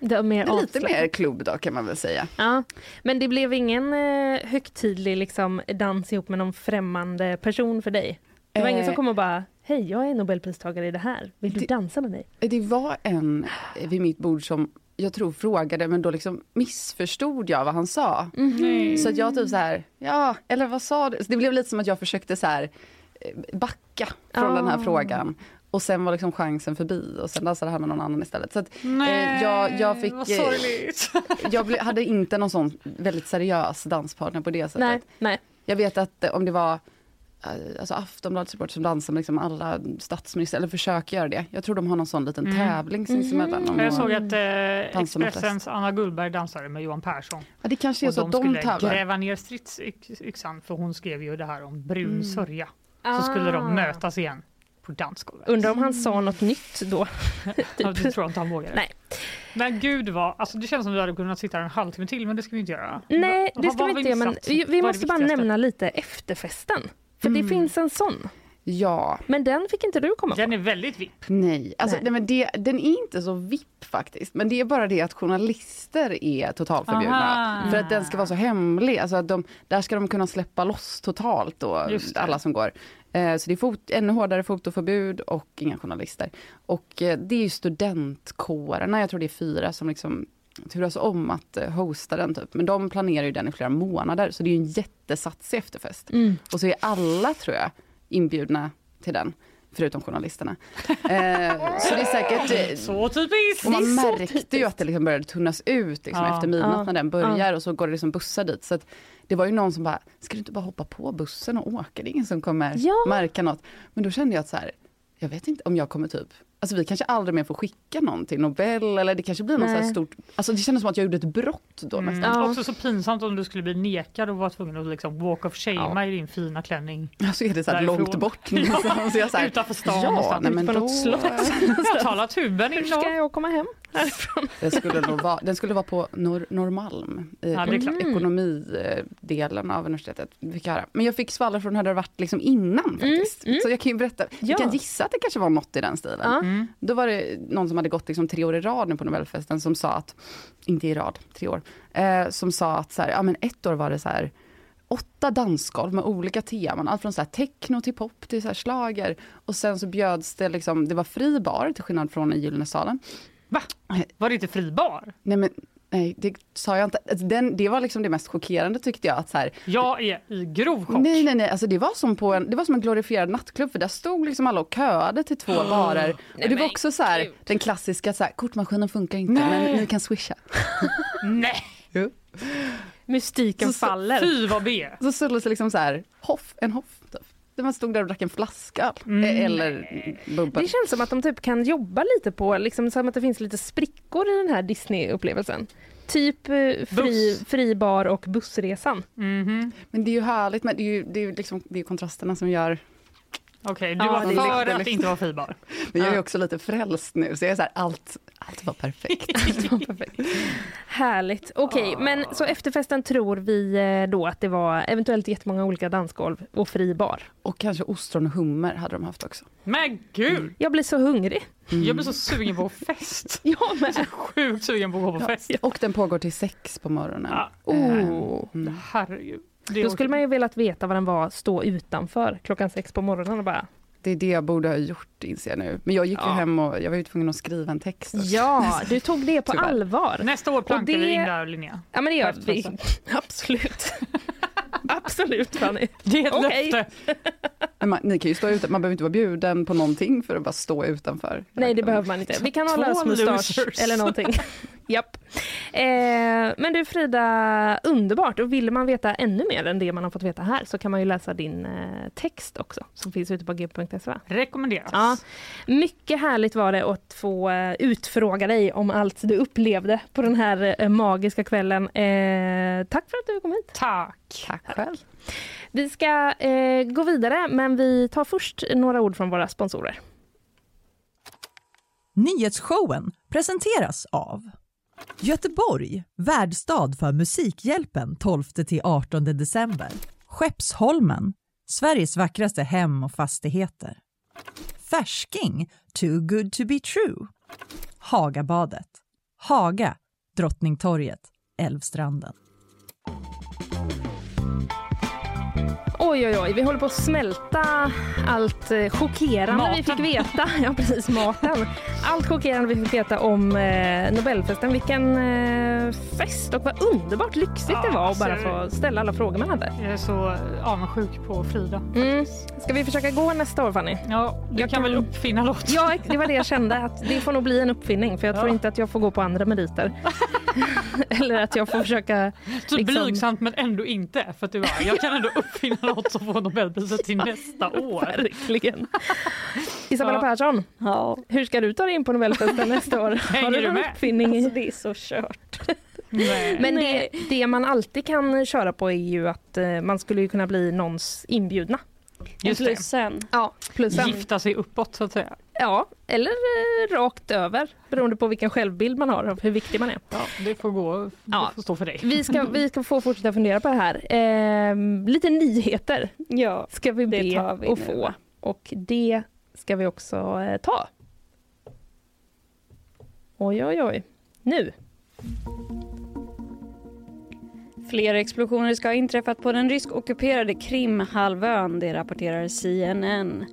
Det mer lite avslappnat. mer klubb då kan man väl säga. Ja, men det blev ingen eh, högtidlig liksom, dans ihop med någon främmande person för dig? Det var ingen Eh. som kom och bara, hej jag är nobelpristagare i det här, vill du Det- dansa med mig? Det var en eh, vid mitt bord som jag tror frågade men då liksom missförstod jag vad han sa. Nej. Så att jag typ så här, ja, eller vad sa du? Så det blev lite som att jag försökte så här eh, backa från den här Ah. frågan. Och sen var liksom chansen förbi och sen dansade han med någon annan istället. Så att Nej, eh, jag, jag fick, vad eh, sorgligt. jag ble, hade inte någon sån väldigt seriös danspartner på det sättet. Nej, nej. Jag vet att eh, om det var eh, alltså Aftonbladets reporter som dansar med liksom alla statsministrar, eller försöker göra det. Jag tror de har någon sån liten Mm. tävling sinsemellan. om Jag såg att eh, Expressens Anna Gullberg dansade med Johan Persson. ja, det kanske är Och så de att de skulle tävlar. gräva ner stridsyxan för hon skrev ju det här om brun Mm. sörja. Ah. Så skulle de mötas igen på dansgolvet. Undrar om han sa något nytt då? Ja, det tror jag inte han vågade. Nej. Men gud vad, alltså det känns som att vi hade kunnat sitta här en halvtimme till men det ska vi inte göra. Nej, det ska vi inte göra men vi, vi måste bara nämna lite efterfesten. För det Mm. finns en sån. Ja, Men den fick inte du komma på. Den är väldigt vipp. nej. Alltså, Nej. nej. men det, den är inte så vipp faktiskt. Men det är bara det att journalister är totalförbjudna. Aha. För att den ska vara så hemlig. Alltså att de, där ska de kunna släppa loss totalt då, det. alla som går. Eh, så det är fot, ännu hårdare fotoförbud och inga journalister. Och eh, det är ju studentkårerna, jag tror det är fyra som liksom turas om att eh, hosta den typ. Men de planerar ju den i flera månader så det är ju en jättesatsig efterfest. Mm. Och så är alla tror jag inbjudna till den, förutom journalisterna. Eh, så det är säkert... eh, Så typiskt! och man märkte ju att det liksom började tunnas ut liksom Ja. efter midnatt Ja. när den börjar och så går det liksom bussar dit. Så att det var ju någon som bara, ska du inte bara hoppa på bussen och åka? Det är ingen som kommer Ja. märka något. Men då kände jag att så här, jag vet inte om jag kommer typ Alltså vi kanske aldrig mer får skicka någon till Nobel eller det kanske blir något så stort, alltså det kändes som att jag gjorde ett brott då Mm. nästan. Ja. Också så pinsamt om du skulle bli nekad och vara tvungen att liksom walk of shame i din fina klänning. Alltså är det så långt bort. Liksom. Så jag så här, Utanför stan ja, någonstans. nej, men På då, något slott. Ta tuben in Hur ska jag komma hem? härifrån. Den skulle, nog vara, den skulle vara på Nor Norrmalm, i Ja, klart. ekonomidelen av universitetet. Fick jag höra. Men jag fick skvaller från hur det hade varit liksom innan faktiskt. mm. Så jag kan ju berätta, Ja. jag kan gissa att det kanske var något i den stilen. Mm. Då var det någon som hade gått liksom tre år i rad nu på Nobelfesten som sa att, inte i rad, tre år, eh, som sa att så här, ja, men ett år var det så här åtta dansgolv med olika teman, allt från så techno till pop till så slager. Och sen så bjöds det liksom, det var fri bar till skillnad från i Gyllene salen. Va? Var det inte fri bar? Nej men nej, det sa jag inte. Alltså, Den, det var liksom det mest chockerande tyckte jag. Att så här, Jag är i grov chock. nej nej nej, alltså det var som på en, det var som en glorifierad nattklubb för där stod liksom alla och köade till två barer. Och det var också så här, den klassiska så här, kortmaskinen funkar inte men ni kan swisha. Nej! Mystiken Så- faller. Fy vad B! Så såldes det liksom så här, hoff, en hoff. Typ. Där man stod där och drack en flaska eh, eller bubbel. Det känns som att de typ kan jobba lite på, liksom som att det finns lite sprickor i den här Disney-upplevelsen. Typ eh, fri, fri bar och bussresan. Mhm. Men det är ju härligt, men det är ju, det är ju liksom, det är kontrasterna som gör Okej, du Ja, var det är för att det inte var fri bar. Men jag är också lite frälst nu, så jag är så här, allt, allt var perfekt. Allt var perfekt. Härligt. Okej, men så efterfesten tror vi eh, då att det var eventuellt jättemånga olika dansgolv och fri bar. Och kanske ostron och hummer hade de haft också. Men gud! Jag blir så hungrig. Jag blir så sugen på fest. Jag med. Sjukt sugen på att gå på fest. Och den pågår till sex på morgonen. Ja. Oh. Mm. Herregud. Det Då skulle man ju velat veta vad den var, stå utanför klockan sex på morgonen och bara Det är det jag borde ha gjort inser jag nu. Men jag gick ju Ja. hem och jag var ju tvungen att skriva en text. också. Ja, du tog det på Tyvärr. allvar. Nästa år plankar det- vi in där Linnea. Ja men det gör vi. Absolut. Absolut Fanny. Det är ett Okej. löfte. Man, ni kan ju stå ute, man behöver inte vara bjuden på någonting för att bara stå utanför. Nej det behöver man inte. Vi kan ha lösmustasch eller någonting. Japp. Eh, men du Frida, underbart. Och vill man veta ännu mer än det man har fått veta här så kan man ju läsa din eh, text också som finns ute på g.se. Rekommenderas. Ja, mycket härligt var det att få eh, utfråga dig om allt du upplevde på den här eh, magiska kvällen. Eh, tack för att du kom hit. Tack. Tack själv. Vi ska eh, gå vidare, men vi tar först några ord från våra sponsorer. Nyhetsshowen presenteras av Göteborg, värdstad för Musikhjälpen 12-18 december. Skeppsholmen, Sveriges vackraste hem och fastigheter. Färsking, too good to be true. Hagabadet, Haga, Drottningtorget, Älvstranden. Oj, oj, oj, vi håller på att smälta allt eh, chockerande vi Maten. fick veta. Ja, precis, maten. Allt chockerande vi fick veta om eh, Nobelfesten. Vilken eh, fest och vad underbart lyxigt det Ja, var att bara alltså- få ställa alla frågor man hade. Jag är så avundsjuk på Frida. Mm. Ska vi försöka gå nästa år, Fanny? Ja, du Jag kan väl uppfinna något? Ja, det var det jag kände. Att det får nog bli en uppfinning för jag tror Ja. inte att jag får gå på andra meriter. Eller att jag får försöka... Typ liksom- blygsamt men ändå inte. För att du bara, jag kan ändå uppfinna något som får Nobelpriset till nästa år. Verkligen. Isabella Ja. Persson, Ja, hur ska du ta dig in på Nobelfesten nästa år? Har Hänger du du någon med? uppfinning? alltså det är så kört. Nej. Men det, det man alltid kan köra på är ju att eh, man skulle kunna bli någons inbjudna. Just det. Plussen. Ja, plus en. Gifta sig uppåt så att säga. Ja, eller eh, rakt över beroende på vilken självbild man har och hur viktig man är. Ja, det får gå. Ja. Det får stå för dig. Vi ska, vi ska få fortsätta fundera på det här. Eh, lite nyheter Ja, ska vi be vi nu, få. Och det ska vi också eh, ta. Oj, oj, oj. Nu. Flera explosioner ska ha inträffat på den rysk-ockuperade Krimhalvön, det rapporterar CNN.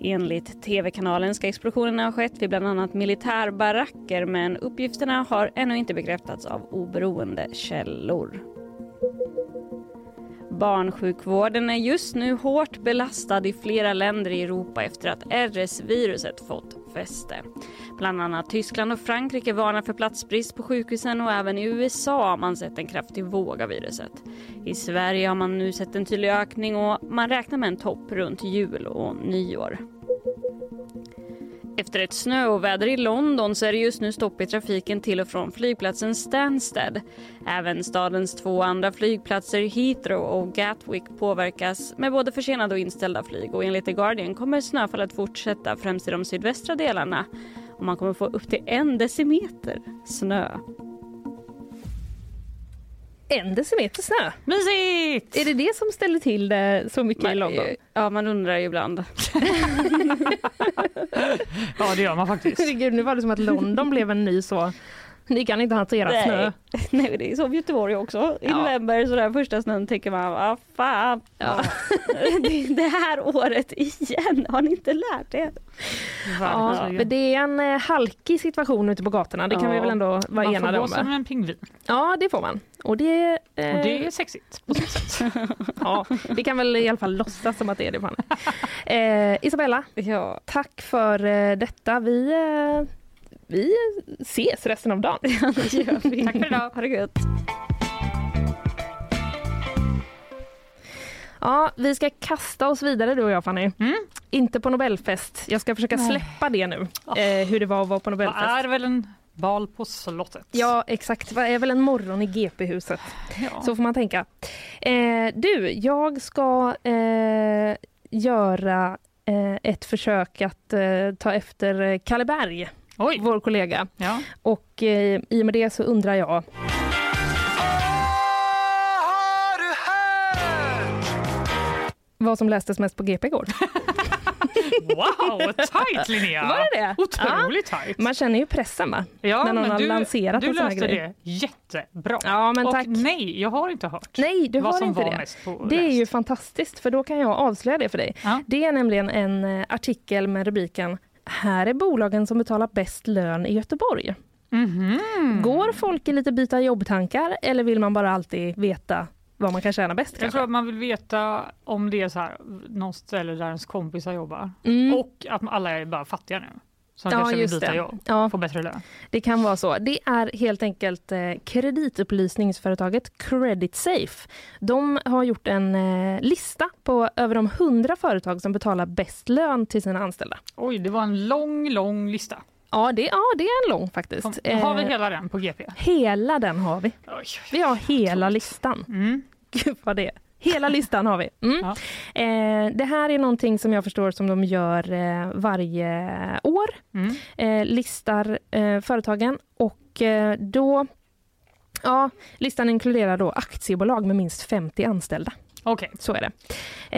Enligt tv-kanalen ska explosionerna ha skett vid bland annat militärbaracker men uppgifterna har ännu inte bekräftats av oberoende källor. Barnsjukvården är just nu hårt belastad i flera länder i Europa efter att RS-viruset fått fäste. Bland annat Tyskland och Frankrike varnar för platsbrist på sjukhusen och även i USA har man sett en kraftig våg av viruset. I Sverige har man nu sett en tydlig ökning och man räknar med en topp runt jul och nyår. Efter ett snöoväder i London så är det just nu stopp i trafiken till och från flygplatsen Stansted. Även stadens två andra flygplatser Heathrow och Gatwick påverkas med både försenade och inställda flyg och enligt The Guardian kommer snöfallet fortsätta främst i de sydvästra delarna och man kommer få upp till en decimeter snö. En decimeter snö. Mysigt! Är det det som ställer till det så mycket i London? Ja, man undrar ju ibland. Ja, det gör man faktiskt. Herregud, nu var det som att London blev en ny så. Ni kan inte hantera snö. Nej, det är så i Göteborg också. I Ja. november, så där första snön, tänker man, vad fan. Ja. det, det här året igen, har ni inte lärt er? Ja, men det är en eh, halkig situation ute på gatorna, det kan Ja. vi väl ändå vara Man får enade gå om? som en pingvin. Ja, det får man. Och det, eh, Och det är sexigt på sitt sätt. ja, vi kan väl i alla fall låtsas som att det är det. Fan. Eh, Isabella, Ja, tack för eh, detta. Vi, eh, vi ses resten av dagen. det gör vi. Tack för idag. Ha det gött. Ja, vi ska kasta oss vidare du och jag Fanny. Mm. Inte på Nobelfest. Jag ska försöka släppa det nu. Eh, hur det var att vara på Det Nobelfest. är väl en bal på slottet? Ja, exakt. Det är väl en morgon i GP-huset. Ja. Så får man tänka. Eh, du, jag ska eh, göra eh, ett försök att eh, ta efter eh, Kalle Berg, Oj! vår kollega. Ja. Och eh, i och med det så undrar jag... Vad som lästes mest på GP igår. Wow, tajt Linnea! Var det det? Otroligt tajt! Man känner ju pressen va? Ja, när någon men har du, lanserat du en sån här löste grej. det jättebra. Ja, men Och tack. nej, jag har inte hört Nej, du vad har som inte var det. mest på Det är ju fantastiskt för då kan jag avslöja det för dig. Ja. Det är nämligen en eh, artikel med rubriken Här är bolagen som betalar bäst lön i Göteborg. Mhm. Går folk i lite byta jobbtankar eller vill man bara alltid veta vad man kan tjäna bäst? Jag kanske? tror att man vill veta om det är så här, någon ställe där ens kompisar jobbar Mm. och att alla är bara fattiga nu. Som Ja, kanske vill byta det. jobb, Ja, få bättre lön. det kan vara så. Det är helt enkelt eh, kreditupplysningsföretaget Credit Safe. De har gjort en eh, lista på över de 100 företag som betalar bäst lön till sina anställda. Oj, det var en lång, lång lista. Ja, det, ja, det är en lång faktiskt. Kom, har vi Eh, hela den på GP? hela den har vi. Oj. Vi har hela listan. Mm. Gud vad det är. Hela listan har vi. Mm. Ja. Eh, det här är någonting som jag förstår som de gör eh, varje år. Mm. Eh, listar eh, företagen och eh, då Ja, listan inkluderar då aktiebolag med minst 50 anställda. Okej, Så är det.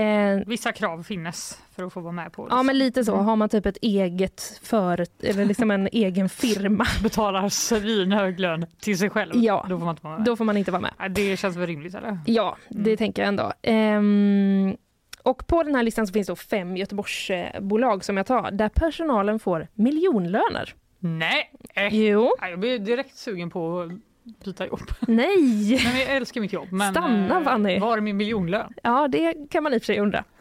Eh, vissa krav finns för att få vara med på ja, men lite så. Mm. Har man typ ett eget för eller liksom en egen firma, Betalar svinhög lön till sig själv. Ja. Då får man inte vara med. då får man inte vara med. Det känns väl rimligt eller? Ja, det Mm. tänker jag ändå. Ehm, och på den här listan finns det fem Göteborgsbolag som jag tar, där personalen får miljonlöner. Nej! Eh. Jo, Ja, Jag blir direkt sugen på byta jobb. nej! Men jag älskar mitt jobb. Men Stanna, eh, Fanny. var är min miljonlön? Ja, det kan man i och för sig undra.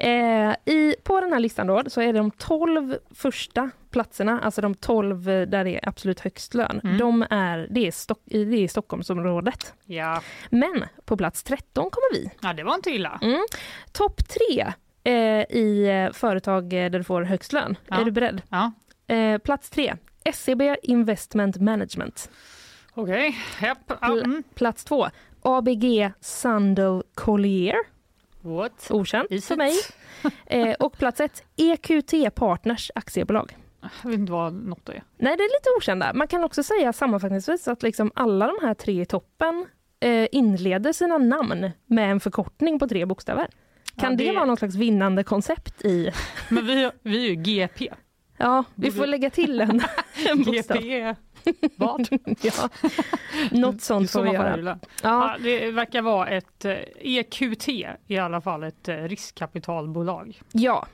Eh, i, på den här listan då, så är det de 12 första platserna, alltså de 12 där det är absolut högst lön, Mm. de är, det, är Stock, det är Stockholmsområdet. Ja. Men på plats 13 kommer vi. ja, det var inte illa. Mm. Topp tre eh, i eh, företag eh, där du får högst lön. Ja. Är du beredd? Ja. Eh, plats tre, SEB Investment Management. Okej. Ja, Pl- mm. Plats två, ABG Sandal Collier. What? Okänt Is för it? mig. Eh, och plats ett, EQT Partners aktiebolag. Jag vet inte vad något är. Nej, det är lite okända. Man kan också säga sammanfattningsvis att liksom alla de här tre i toppen eh, inleder sina namn med en förkortning på tre bokstäver. Kan Ja, det... det- vara något slags vinnande koncept i... Men vi, vi är ju GP. Ja, vi får lägga till en, en bokstav. GP är vad? Ja. Något sånt får vi göra. Ja. Ja, det verkar vara ett eh, EQT i alla fall ett eh, riskkapitalbolag. ja.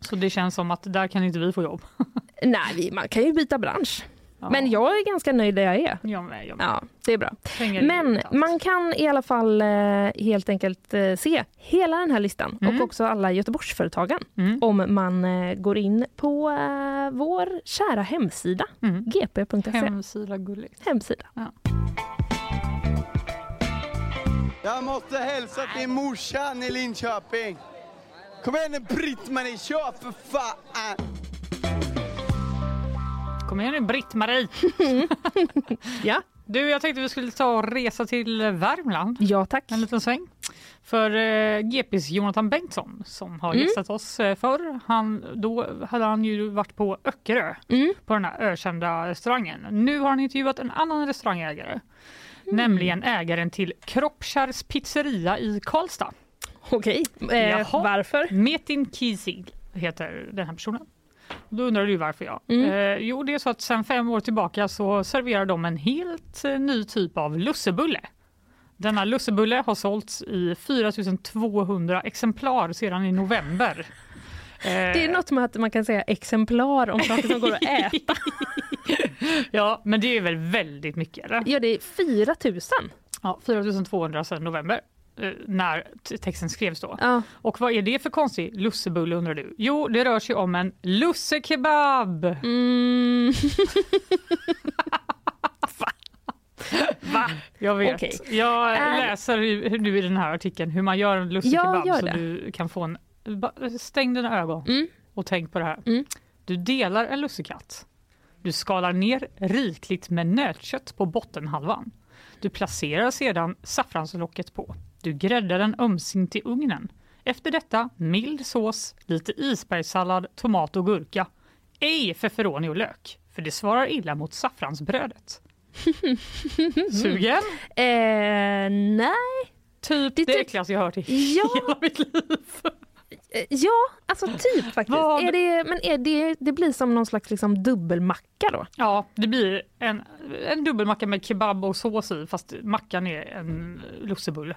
Så det känns som att där kan inte vi få jobb. Nej, man kan ju byta bransch. Ja. Men jag är ganska nöjd där jag är. Jag med, jag med. Ja, det är bra. Men man kan i alla fall eh, helt enkelt eh, se hela den här listan Mm. och också alla Göteborgsföretagen Mm. om man eh, går in på vår kära hemsida Mm. gp.se. Hemsida gulligt. Hemsida. Jag måste hälsa till morsan i Linköping. Kom igen nu Britt-Marie, kör för fan! Kom igen nu Britt-Marie. Ja. Du, jag tänkte vi skulle ta och resa till Värmland ja, tack. en liten sväng. För eh, GPs Jonathan Bengtsson som har Mm. gästat oss eh, förr, han, då hade han ju varit på Öckerö Mm. på den här ökända restaurangen. Nu har han intervjuat en annan restaurangägare, Mm. nämligen ägaren till Kroppkärrs pizzeria i Karlstad. Okej, eh, varför? Metin Kisig heter den här personen. Då undrar du varför ja. Mm. Eh, jo, det är så att sedan fem år tillbaka så serverar de en helt eh, ny typ av lussebulle. Denna lussebulle har sålts i 4200 exemplar sedan i november. Det är något med att man kan säga exemplar om saker som går att äta. Ja, men det är väl väldigt mycket eller? Ja, det är 4 000. Ja, 4200 sedan november. Eh, När texten skrevs då. Ja. Och vad är det för konstig lussebulle undrar du? Jo, det rör sig om en lussekebab. Mm. Va? Jag vet. Okej. Jag läser nu i den här artikeln hur man gör en lussekebab gör så du kan få en... Stäng dina ögon Mm. och tänk på det här. Mm. Du delar en lussekatt. Du skalar ner rikligt med nötkött på bottenhalvan. Du placerar sedan saffranslocket på. Du gräddar den ömsint i ugnen. Efter detta mild sås, lite isbergssallad, tomat och gurka. Ej feferoni och lök, för det svarar illa mot saffransbrödet. Sugen? Eh, nej. Typ det, Det är typ- äckligaste jag hört i Ja. hela mitt liv. Eh, Ja, alltså typ faktiskt. Vad- Är det, men är det, det blir som någon slags liksom dubbelmacka då? Ja, det blir en, en dubbelmacka med kebab och sås i fast mackan är en lussebulle.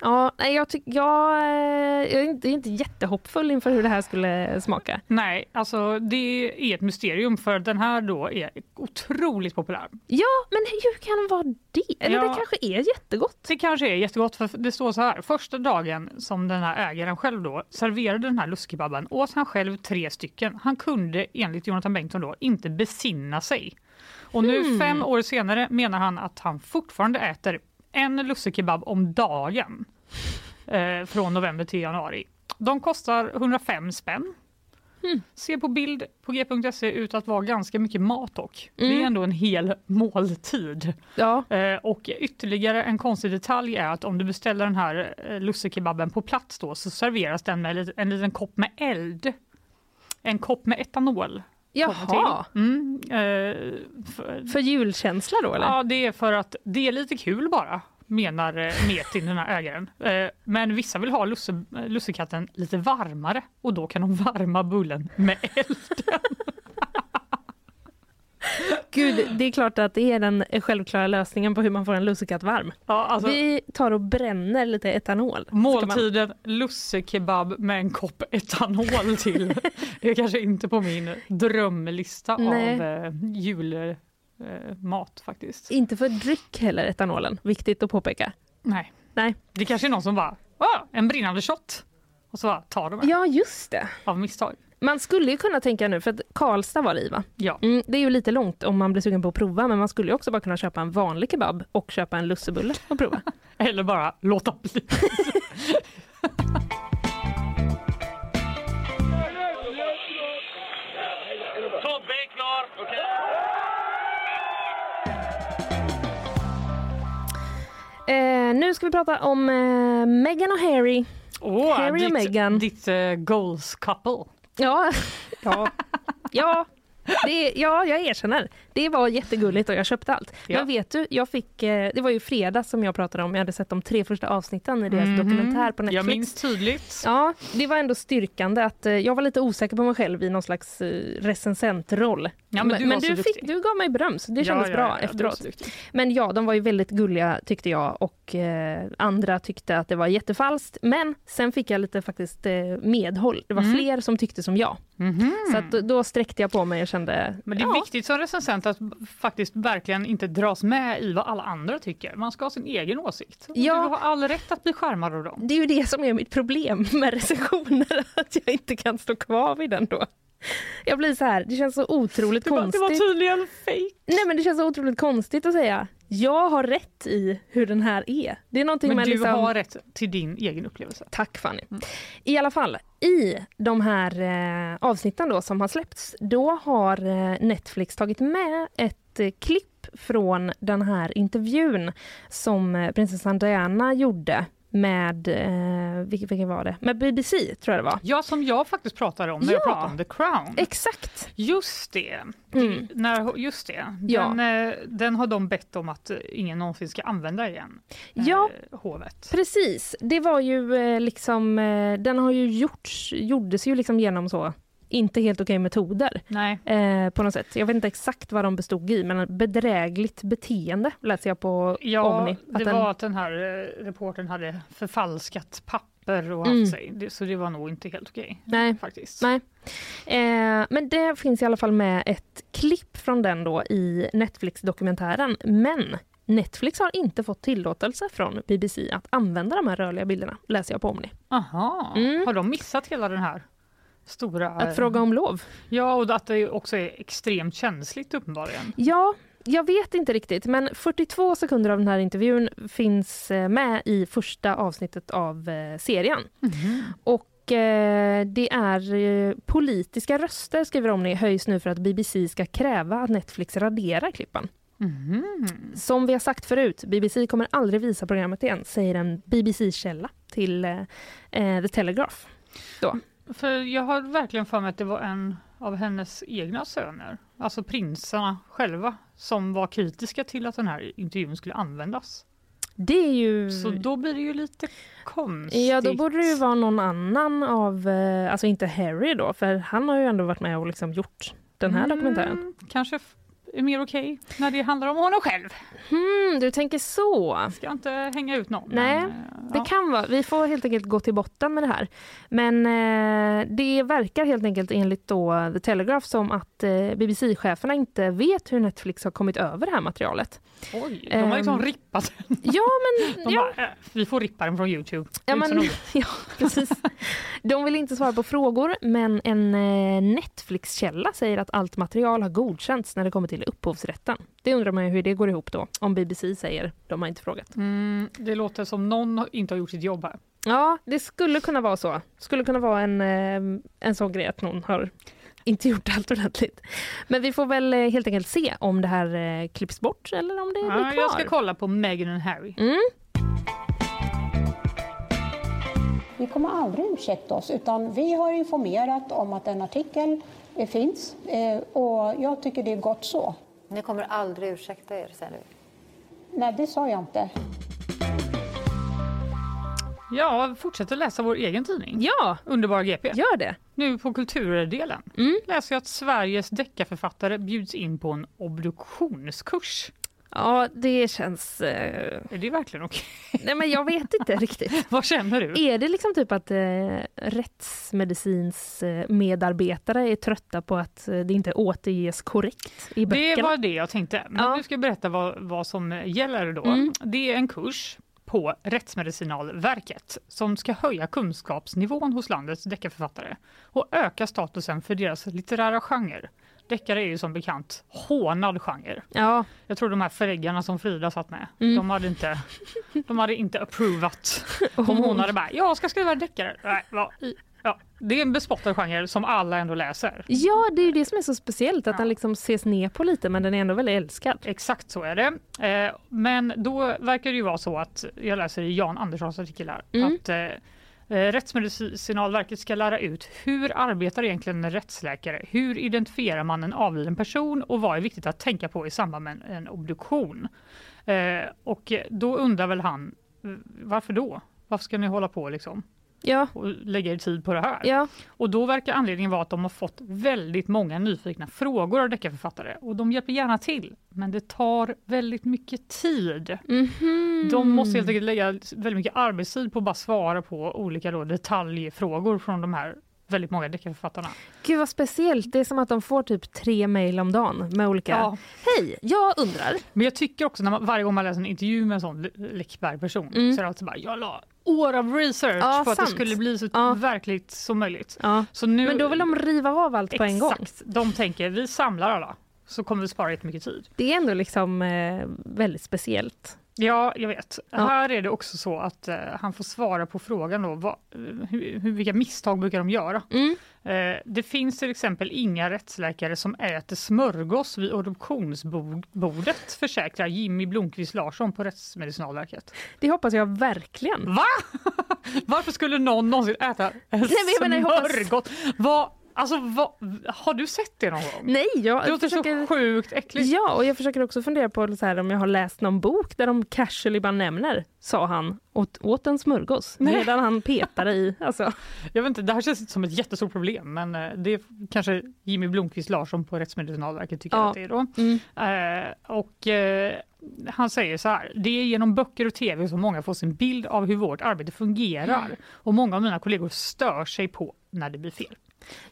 Ja, jag, tyck, jag, eh, jag är inte, inte jättehoppfull inför hur det här skulle smaka. Nej, alltså det är ett mysterium för den här då är otroligt populär. Ja, men hur kan det vara det? Eller Ja. det kanske är jättegott. Det kanske är jättegott för det står så här. Första dagen som den här ägaren själv då serverade den här lustkebaben åt han själv tre stycken. Han kunde enligt Jonathan Bengtsson då inte besinna sig. Och nu Hmm. fem år senare menar han att han fortfarande äter en lussekebab om dagen eh, från november till januari. De kostar 105 spänn. Hmm. Ser på bild på g.se ut att vara ganska mycket mat dock. Det är Mm. ändå en hel måltid. Ja, Eh, och ytterligare en konstig detalj är att om du beställer den här eh, lussekebaben på plats då så serveras den med en liten kopp med eld. En kopp med etanol. Jaha. Mm, eh, för, För julkänsla då eller? ja, det är för att det är lite kul bara menar eh, Metin, den här ägaren. Eh, men vissa vill ha lusse, lussekatten lite varmare och då kan de varma bullen med eld. Gud, det är klart att det är den självklara lösningen på hur man får en lussekatt varm. Ja, alltså, Vi tar och bränner lite etanol. Ska man- Måltiden lussekebab med en kopp etanol till. Det är kanske inte på min drömlista Nej. av eh, julmat eh, faktiskt. Inte för dryck heller, etanolen. Viktigt att påpeka. Nej. Nej. Det kanske är någon som bara, en brinnande shot. Och så bara tar de det Ja, just det. av misstag. Man skulle ju kunna tänka nu, för att Karlstad var det i va? Ja. Mm, det är ju lite långt om man blir sugen på att prova, men man skulle ju också bara kunna köpa en vanlig kebab och köpa en lussebulle och prova. Eller bara låta bli. Eh, nu ska vi prata om eh, Meghan och Harry. Åh, Harry och ditt, Meghan. ditt eh, goals couple. Ja, ja, ja, det, ja, jag erkänner. Det var jättegulligt och jag köpte allt. Ja. Men vet du, jag fick, eh, det var ju fredag som jag pratade om. Jag hade sett de tre första avsnitten i deras Mhm. dokumentär på Netflix. Jag minns tydligt. Ja, det var ändå styrkande att eh, jag var lite osäker på mig själv i någon slags eh, recensentroll. Ja, men du så du, fick, du gav mig beröm, så det kändes ja, bra efteråt. Men ja, de var ju väldigt gulliga tyckte jag och eh, andra tyckte att det var jättefalskt. Men sen fick jag lite faktiskt eh, medhåll. Det var Mm. fler som tyckte som jag. Mhm. Så att, då- då sträckte jag på mig och kände... Men det är ja, viktigt som recensent att faktiskt verkligen inte dras med i vad alla andra tycker. Man ska ha sin egen åsikt. Ja. Du har all rätt att bli skärmad av dem. Det är ju det som är mitt problem med recensioner, att jag inte kan stå kvar vid den då. Jag blir så här, det känns så otroligt Det var, det konstigt. var tydligen fake. Nej men det känns så otroligt konstigt att säga, jag har rätt i hur den här är. Det är någonting Men med du liksom... har rätt till din egen upplevelse. Tack Fanny. I alla fall, i de här eh, avsnitten då som har släppts, då har eh, Netflix tagit med ett eh, klipp från den här intervjun som eh, prinsessan Diana gjorde med, eh, vilken, vilken var det? Med BBC tror jag det var. Ja, som jag faktiskt pratade om när jag Ja. pratade om The Crown. Exakt. Just det. Mm. När, just det. Ja. Den, eh, den har de bett om att ingen någonsin ska använda igen. eh, Ja. Hovet. Precis, det var ju eh, liksom, eh, den har ju gjorts, gjordes ju liksom genom så inte helt okej metoder eh, på något sätt. Jag vet inte exakt vad de bestod i men bedrägligt beteende läser jag på Ja, Omni. det den- var att den här eh, reportern hade förfalskat papper och Mm. haft sig. Så det var nog inte helt okej. Nej. Faktiskt. Nej. Eh, men det finns i alla fall med ett klipp från den då i Netflix-dokumentären. Men Netflix har inte fått tillåtelse från BBC att använda de här rörliga bilderna, läser jag på Omni. Aha. Mm. Har de missat hela den här stora... Att fråga om lov. Ja, och att det också är extremt känsligt uppenbarligen. Ja, jag vet inte riktigt, men 42 sekunder av den här intervjun finns eh, med i första avsnittet av eh, serien. Och eh, det är politiska röster, skriver Omni, höjs nu för att BBC ska kräva att Netflix raderar klippen. Mhm. Som vi har sagt förut, BBC kommer aldrig visa programmet igen, säger en BBC-källa till eh, The Telegraph. Då. För jag har verkligen för mig att det var en av hennes egna söner, alltså prinsarna själva, som var kritiska till att den här intervjun skulle användas. Det är ju... Så då blir det ju lite konstigt. Ja, då borde det ju vara någon annan av, eh, alltså inte Harry då, för han har ju ändå varit med och liksom gjort den här dokumentären. Mm, kanske f- är mer okej när det handlar om honom själv. Hmm, du tänker så. Ska inte hänga ut någon. Nej, men, Det ja. kan vara. Vi får helt enkelt gå till botten med det här. Men eh, det verkar helt enkelt enligt då The Telegraph som att eh, BBC-cheferna inte vet hur Netflix har kommit över det här materialet. Oj, de har liksom Ehm, rippat den. Ja, men... De ja. bara, eh, vi får rippa den från Youtube. Ja, men, ja, precis. De vill inte svara på frågor, men en eh, Netflix-källa säger att allt material har godkänts när det kommer till upphovsrätten. Det undrar man ju hur det går ihop då, om BBC säger de har inte frågat. Mm, det låter som någon inte har gjort sitt jobb här. Ja, det skulle kunna vara så. skulle kunna vara en, eh, en sån grej att någon har inte gjort allt ordentligt. Men vi får väl eh, helt enkelt se om det här eh, klipps bort eller om det blir Ja, kvar. jag ska kolla på Meghan och Harry. Mm. Vi kommer aldrig ursäkta oss, utan vi har informerat om att en artikel finns eh, och jag tycker det är gott så. Ni kommer aldrig ursäkta er, säger du? Nej, det sa jag inte. Ja, fortsätter läsa vår egen tidning. Ja, Underbara GP. gör det. Nu på kulturdelen Mm. läser jag att Sveriges deckarförfattare bjuds in på en obduktionskurs. Ja, det känns... Eh... Är det verkligen okej? Nej, men jag vet inte riktigt. Vad känner du? Är det liksom typ att eh, rättsmedicins medarbetare är trötta på att eh, det inte återges korrekt i Det böckerna? var det jag tänkte. Men Ja. nu ska jag berätta vad, vad som gäller då. Mm. Det är en kurs på Rättsmedicinalverket som ska höja kunskapsnivån hos landets deckarförfattare och öka statusen för deras litterära genre. Deckare är ju som bekant hånad genre. Ja, Jag tror de här förläggarna som Frida satt med, Mm. de hade inte, de hade inte approvat. Om hon hade bara, jag ska skriva deckare. Nej, vad i- Ja, det är en bespottad genre som alla ändå läser. ja, det är det som är så speciellt, att den liksom ses ner på lite men den är ändå väldigt älskad. Exakt så är det. Eh, men då verkar det ju vara så att, jag läser i Jan Anderssons artikel här, Mm. att eh, Eh, Rättsmedicinalverket ska lära ut hur arbetar egentligen en rättsläkare? Hur identifierar man en avliden person och vad är viktigt att tänka på i samband med en, obduktion? Eh, och då undrar väl han, varför då? Varför ska ni hålla på liksom? Ja, och lägga er tid på det här? ja. Och då verkar anledningen vara att de har fått väldigt många nyfikna frågor av deckarförfattare och de hjälper gärna till, men det tar väldigt mycket tid. Mhm. De måste helt enkelt lägga väldigt mycket arbetstid på att bara svara på olika då detaljfrågor från de här väldigt många deckarförfattarna. Gud vad speciellt, det är som att de får typ tre mejl om dagen med olika Ja. Hej, jag undrar. Men jag tycker också när man, varje gång man läser en intervju med en sån Läckberg-person Mm. så är det alltid bara jag la år av research Ja, för att sant. det skulle bli så Ja. verkligt som möjligt. Ja. Så nu, Men då vill de riva av allt på en gång. Exakt, de tänker vi samlar alla så kommer vi spara jättemycket tid. Det är ändå liksom eh, väldigt speciellt. Ja, jag vet. Ja. Här är det också så att eh, han får svara på frågan då, vad, hur, hur, vilka misstag brukar de göra? Mm. Eh, det finns till exempel inga rättsläkare som äter smörgås vid adoptionsbordet, försäkrar Jimmy Blomqvist Larsson på Rättsmedicinalverket. Det hoppas jag verkligen. Va? Varför skulle någon någonsin äta en men jag menar, jag hoppas- smörgås? Vad, alltså, vad, har du sett det någon gång? Nej, jag Det låter försöker... så sjukt äckligt. Ja, och jag försöker också fundera på så här, om jag har läst någon bok där de casually bara nämner, sa han, åt, åt en smörgås Nej. medan han petade i. Alltså. Jag vet inte, det här känns inte som ett jättestort problem, men eh, det är kanske Jimmy Blomqvist Larsson på Rättsmedicinalverket tycker Ja. att det är då. Mm. Eh, och eh, han säger så här, det är genom böcker och tv som många får sin bild av hur vårt arbete fungerar Mm. och många av mina kollegor stör sig på när det blir fel.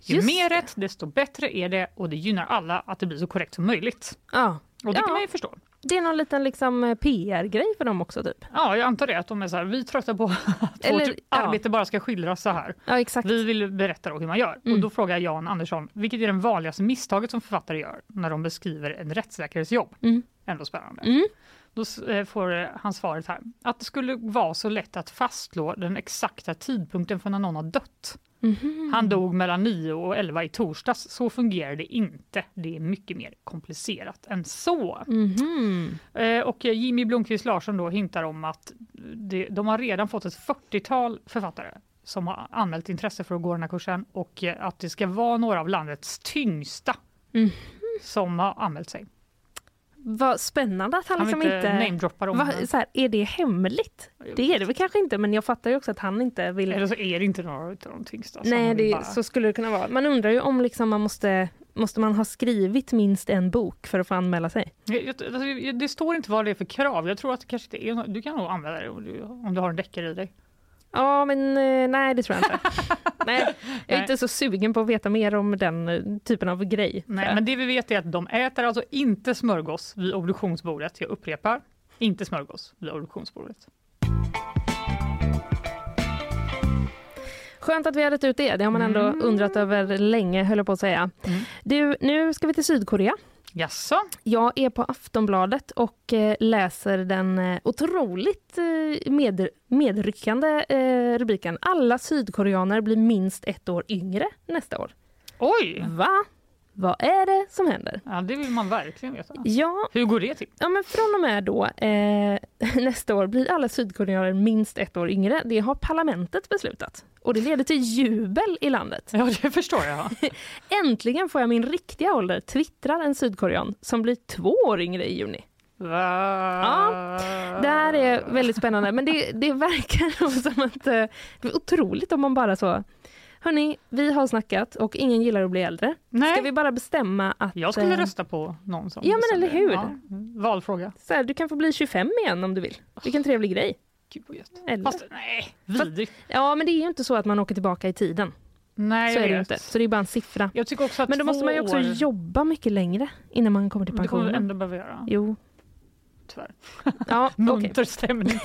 Ju Just mer rätt, desto bättre är det och det gynnar alla att det blir så korrekt som möjligt. Ja. Och det Ja. kan man ju förstå. Det är någon liten liksom, eh, PR-grej för dem också typ. Ja, jag antar det, att de är så här, vi är trötta på att Eller, vårt ja. arbete bara ska skildras så här. Ja, exakt. Vi vill berätta hur man gör. Mm. Och då frågar Jan Andersson, vilket är det vanligaste misstaget som författare gör när de beskriver en rättsläkares? Mm. Ändå spännande. Mm. Då eh, får eh, han svaret här, att det skulle vara så lätt att fastslå den exakta tidpunkten för när någon har dött. Mhm. Han dog mellan 9 och 11 i torsdags. Så fungerar det inte. Det är mycket mer komplicerat än så. Mhm. Eh, Och Jimmy Blomqvist Larsson då hintar om att det, de har redan fått ett 40-tal författare som har anmält intresse för att gå den här kursen och att det ska vara några av landets tyngsta Mhm. som har anmält sig. Vad spännande att han, Han liksom inte... inte. Va, så här, är det hemligt? Det är det väl kanske inte, men jag fattar ju också att han inte vill... Eller så är det inte några av de tyngsta. Nej, det, bara- så skulle det kunna vara. Man undrar ju om liksom man måste, måste man ha skrivit minst en bok för att få anmäla sig? Alltså, Det står inte vad det är för krav. Jag tror att det kanske inte är Du kan nog använda det om du, om du har en deckare i dig. Ja, men eh, nej, det tror jag inte. nej, jag är inte så sugen på att veta mer om den eh, typen av grej. Nej, men det vi vet är att de äter alltså inte smörgås vid obduktionsbordet. Jag upprepar, inte smörgås vid obduktionsbordet. Skönt att vi har rätt ut det. Det har man ändå Mm. undrat över länge, höll jag på att säga. Du, nu ska vi till Sydkorea. Jaså? Jag är på Aftonbladet och eh, läser den eh, otroligt eh, med, medryckande rubriken Alla sydkoreaner blir minst ett år yngre nästa år. Oj! Va? Vad är det som händer? Ja, det vill man verkligen veta. Ja, Hur går det till? Ja, men från och med då eh, nästa år blir alla sydkoreaner minst ett år yngre. Det har parlamentet beslutat. Och det leder till jubel i landet. Ja, det förstår jag. Äntligen får jag min riktiga ålder, twittrar en sydkorean som blir två år yngre i juni. Ja, Det här är väldigt spännande, men det, det verkar som att eh, det är otroligt om man bara så Hörni, vi har snackat och ingen gillar att bli äldre. Nej. Ska vi bara bestämma att... Jag skulle eh, rösta på någon som Ja, men eller hur? Ja, valfråga. Så här, du kan få bli 25 igen om du vill. Vilken trevlig grej. Gud vad gött. Eller? Fast nej, vidrigt. Ja, men det är ju inte så att man åker tillbaka i tiden. Nej, så är det ju inte. Så det är bara en siffra. Jag tycker också att Men då måste man ju också år- jobba mycket längre innan man kommer till Det kommer vi pensionen. ändå behöva göra. Jo. Tyvärr. Ja. Munter stämning.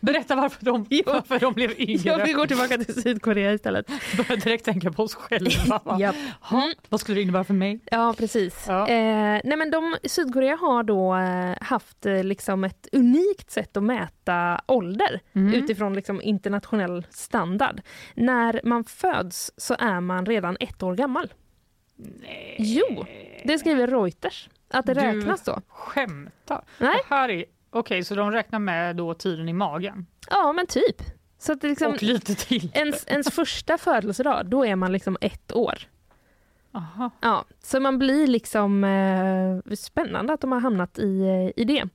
Berätta varför de, varför de blev yngre. Ja, vi går tillbaka till Sydkorea istället. Börjar direkt tänka på oss själva. va? Japp. Ha, vad skulle det innebära för mig? Ja, precis. Ja. Eh, nej, men de, Sydkorea har då eh, haft eh, liksom ett unikt sätt att mäta ålder Mm. utifrån liksom, internationell standard. När man föds så är man redan ett år gammal. Nej. Jo, det skriver Reuters. Att det Du räknas så. Skämta. Nej. Det här är... Okej, så de räknar med då tiden i magen? Ja, men typ. Så att det liksom, Och lite till. ens, ens första födelsedag, då är man liksom ett år. Aha. Ja, så man blir liksom eh, spännande att de har hamnat i, eh, i det.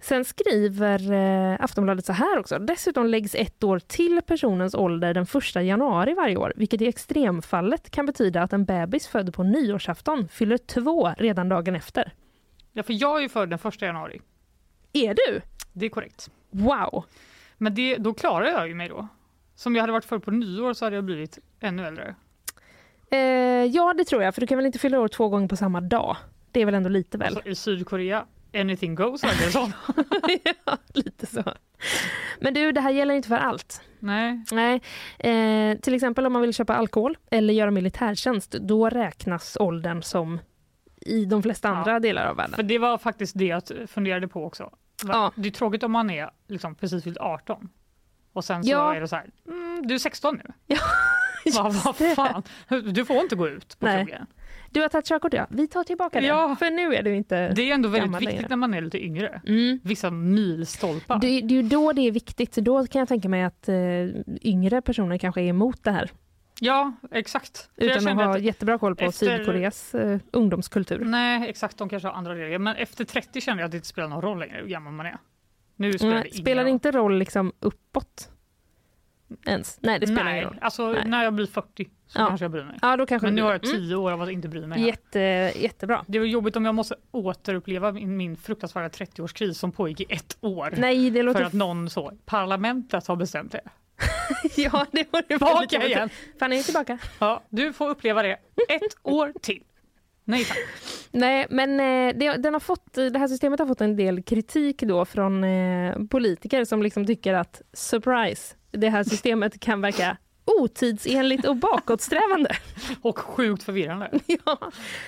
Sen skriver eh, Aftonbladet så här också. Dessutom läggs ett år till personens ålder den 1 januari varje år, vilket i extremfallet kan betyda att en bebis född på nyårsafton fyller två redan dagen efter. Ja, för jag är ju född den första januari. Är du? Det är korrekt. Wow! Men det, då klarar jag ju mig då. Som jag hade varit född på nyår så hade jag blivit ännu äldre. Eh, ja, det tror jag, för du kan väl inte fylla år två gånger på samma dag? Det är väl ändå lite väl? Alltså, I Sydkorea, anything goes, som. ja, lite så. Men du, det här gäller inte för allt. Nej. Nej. Eh, till exempel om man vill köpa alkohol eller göra militärtjänst, då räknas åldern som i de flesta andra delar av världen. För det var faktiskt det jag funderade på också. Va? Det är tråkigt om man är liksom precis fyllt 18 och sen så Ja. är det så här, mm, du är 16 nu. Ja, Va, vad det. fan, du får inte gå ut på krogen. Du har tagit körkort ja, vi tar tillbaka det. Ja. För nu är du inte Det är ändå väldigt viktigt längre. när man är lite yngre. Mm. Vissa milstolpar. Det, det är ju då det är viktigt, så då kan jag tänka mig att eh, yngre personer kanske är emot det här. Ja, exakt. Utan att ha att- jättebra koll på efter- Sydkoreas eh, ungdomskultur. Nej, exakt. De kanske har andra regler. Men efter 30 kände jag att det inte spelar någon roll längre hur gammal man är. Nu spelar Mm, det spelar det inte roll liksom uppåt? Ens? Nej, det spelar Nej, ingen roll. alltså Nej. när jag blir 40 så Ja. kanske jag bryr mig. Ja, då kanske Men nu har jag dig. Mm. 10 år av att inte bry mig. Här. Jätte, jättebra. Det är jobbigt om jag måste återuppleva min, min fruktansvärda 30-årskris som pågick i ett år. Nej, det låter... För att någon så, parlamentet har bestämt det. ja, det var det Tillbaka igen. Fanny är tillbaka. Ja, du får uppleva det ett år till. Nej tack. Nej, men eh, det, den har fått, det här systemet har fått en del kritik då från eh, politiker som liksom tycker att surprise, det här systemet kan verka otidsenligt och bakåtsträvande. Och sjukt förvirrande. ja,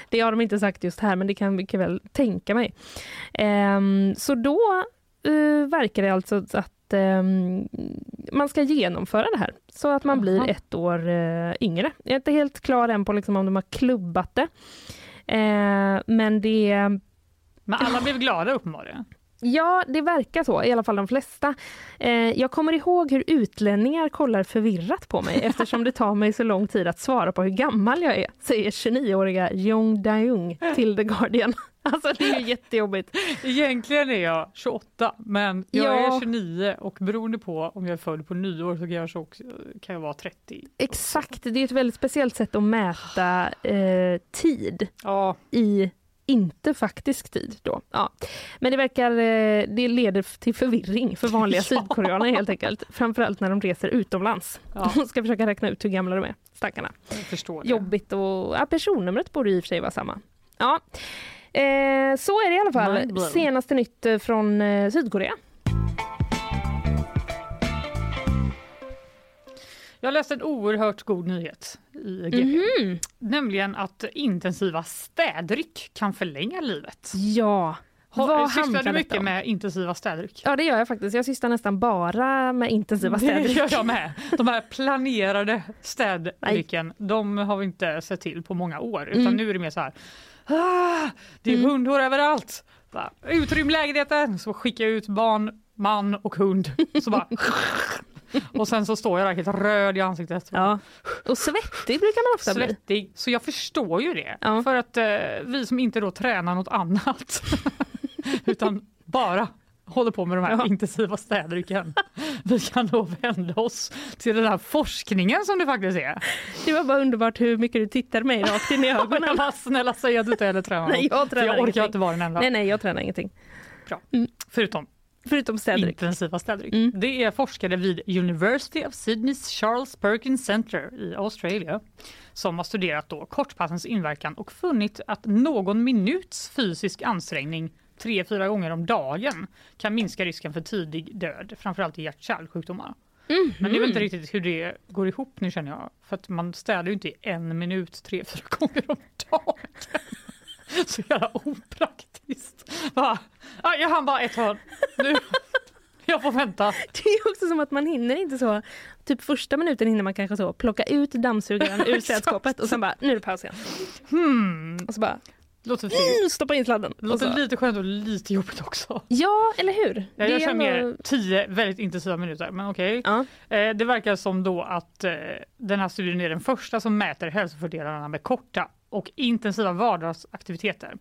det har de inte sagt just här, men det kan vi väl tänka mig. Ehm, så då eh, verkar det alltså att ehm, man ska genomföra det här så att man blir Jaha. ett år eh, yngre. Jag är inte helt klar än på liksom om de har klubbat det. Eh, men det Men alla blev glada uppenbarligen. Ja, det verkar så, i alla fall de flesta. Eh, jag kommer ihåg hur utlänningar kollar förvirrat på mig eftersom det tar mig så lång tid att svara på hur gammal jag är, säger 29-åriga Jong Dae-Jung till The Guardian. Alltså det är ju jättejobbigt. Egentligen är jag 28 men jag Ja. är 29 och beroende på om jag är född på nyår så kan jag, så kan jag vara 30. Exakt, det är ett väldigt speciellt sätt att mäta eh, tid Ja. i inte faktisk tid då. Ja. Men det verkar, eh, det leder till förvirring för vanliga Ja. sydkoreaner helt enkelt. Framförallt när de reser utomlands. Ja. De ska försöka räkna ut hur gamla de är, stackarna. Jobbigt och ja, personnumret borde i och för sig vara samma. Ja. Eh, så är det i alla fall. Senaste nytt eh, från eh, Sydkorea. Jag läste en oerhört god nyhet i GP. Mhm. Nämligen att intensiva städryck kan förlänga livet. Ja. Har, Vad sysslar du mycket om? med intensiva städryck? Ja det gör jag faktiskt. Jag sysslar nästan bara med intensiva Det städryck. gör jag med. De här planerade städrycken, de har vi inte sett till på många år. Utan Mm. nu är det mer så här, ah, det är hundhår överallt. Utrym lägenheten, så skickar jag ut barn, man och hund. Så bara, och sen så står jag där helt röd i ansiktet. Ja. Och svettig brukar man ofta bli. Svettig. Så jag förstår ju det. Ja. För att eh, vi som inte då tränar något annat utan bara håller på med de här Ja. intensiva städrycken. Vi kan då vända oss till den här forskningen som det faktiskt är. Det var bara underbart hur mycket du tittade mig rakt in i Men jag ögonen. bara, snälla säg att du inte heller tränar Nej, jag tränar jag orkar ingenting. inte vara den enda. Nej, nej, jag tränar ingenting. Bra. Mm. Förutom Förutom städryck. intensiva städryck. Mm. Det är forskare vid University of Sydneys Charles Perkins Center i Australien som har studerat då kortpassens inverkan och funnit att någon minuts fysisk ansträngning tre, fyra gånger om dagen kan minska risken för tidig död, framförallt i hjärt-kärlsjukdomar. Mhm. Men det är inte riktigt hur det går ihop nu känner jag. För att man städar ju inte i en minut tre, fyra gånger om dagen. Så jävla opraktiskt. Bara, "Ah, jag hann bara ett hörn. Nu, jag får vänta. Det är också som att man hinner inte så, typ första minuten hinner man kanske så plocka ut dammsugaren ur städskåpet och sen bara, nu är det paus igen. Hmm. Och så bara, Låter, fint. mm, stoppa in sladden. Det låter lite skönt och lite jobbigt också. ja, eller hur? Ja, Det jag kör ändå- mer tio väldigt intensiva minuter, men okej. Ja. Eh, det verkar som då att eh, den här studien är den första som mäter hälsofördelarna med korta och intensiva vardagsaktiviteter.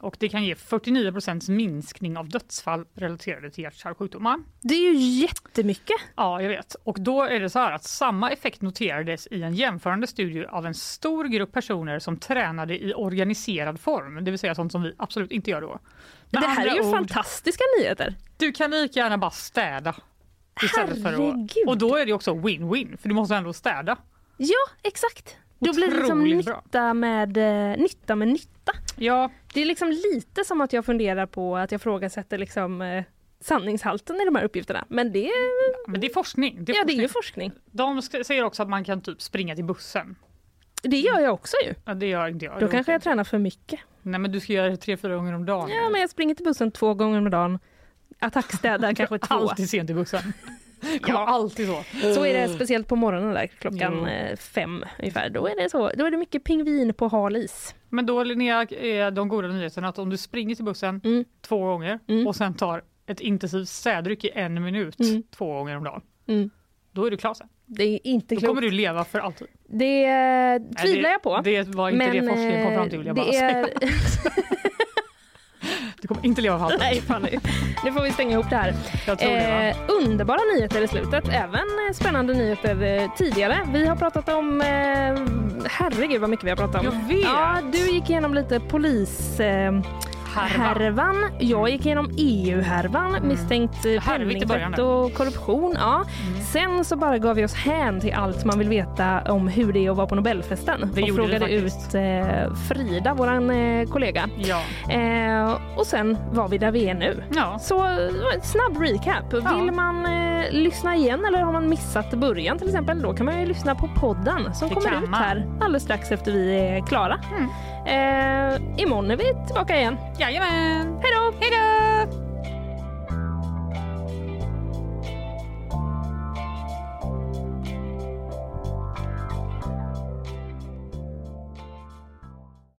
Och det kan ge 49% minskning av dödsfall relaterade till hjärt-kärlsjukdomar. Det är ju jättemycket. Ja, jag vet. Och då är det så här att samma effekt noterades i en jämförande studie av en stor grupp personer som tränade i organiserad form, det vill säga sånt som vi absolut inte gör då. Med det här är ju ord, fantastiska nyheter. Du kan lika gärna bara städa. Istället för Herregud. att, och då är det också win-win, för du måste ändå städa. Ja, exakt. Då blir det liksom nytta med, eh, nytta med nytta. Ja, Det är liksom lite som att jag funderar på att jag frågasätter liksom, eh, sanningshalten i de här uppgifterna. Men det, men det är forskning. Det är ja, det är forskning. forskning. De säger också att man kan typ springa till bussen. Det gör jag också ju. Ja, det gör inte jag. Då Det kanske jag tränar för mycket. Nej, men du ska göra det tre, fyra gånger om dagen. Ja, men jag springer till bussen två gånger om dagen. attackstädar kanske två. Alltid sent i bussen. Kommer alltid så. Så är det speciellt på morgonen där klockan eh, fem ungefär. Då är det så. Då är det mycket pingvin på hal is. Men då Linnea är de goda nyheterna att om du springer till bussen Mm. två gånger och sen tar ett intensivt städryck i en minut Mm. två gånger om dagen. Mm. Då är du klar sen. Det är inte Då klokt. kommer du leva för alltid. Det eh, tvivlar det- jag på. det var inte det forskningen kom fram till, vill jag eh, bara det är... Du kommer inte leva för alltid. Nej, fan nu. Nu får vi stänga ihop det här. Jag tror det, va? underbara nyheter i slutet, även eh, spännande nyheter eh, tidigare. Vi har pratat om, eh, herregud vad mycket vi har pratat om. Jag vet. Ja, du gick igenom lite polis... Eh, härvan. Jag gick igenom EU-härvan, misstänkt eh, penningtvätt och korruption. Ja. Sen så bara gav vi oss hän till allt man vill veta om hur det är att vara på Nobelfesten. Det och frågade ut eh, Frida, vår eh, kollega. Ja. Eh, och sen var vi där vi är nu. Ja. Så eh, snabb recap. Ja. Vill man eh, lyssna igen eller har man missat början till exempel, då kan man ju lyssna på podden som Det kommer ut här alldeles strax efter vi är klara. Eh, imorgon är vi tillbaka igen. Jajamän! Hej då! Hej då!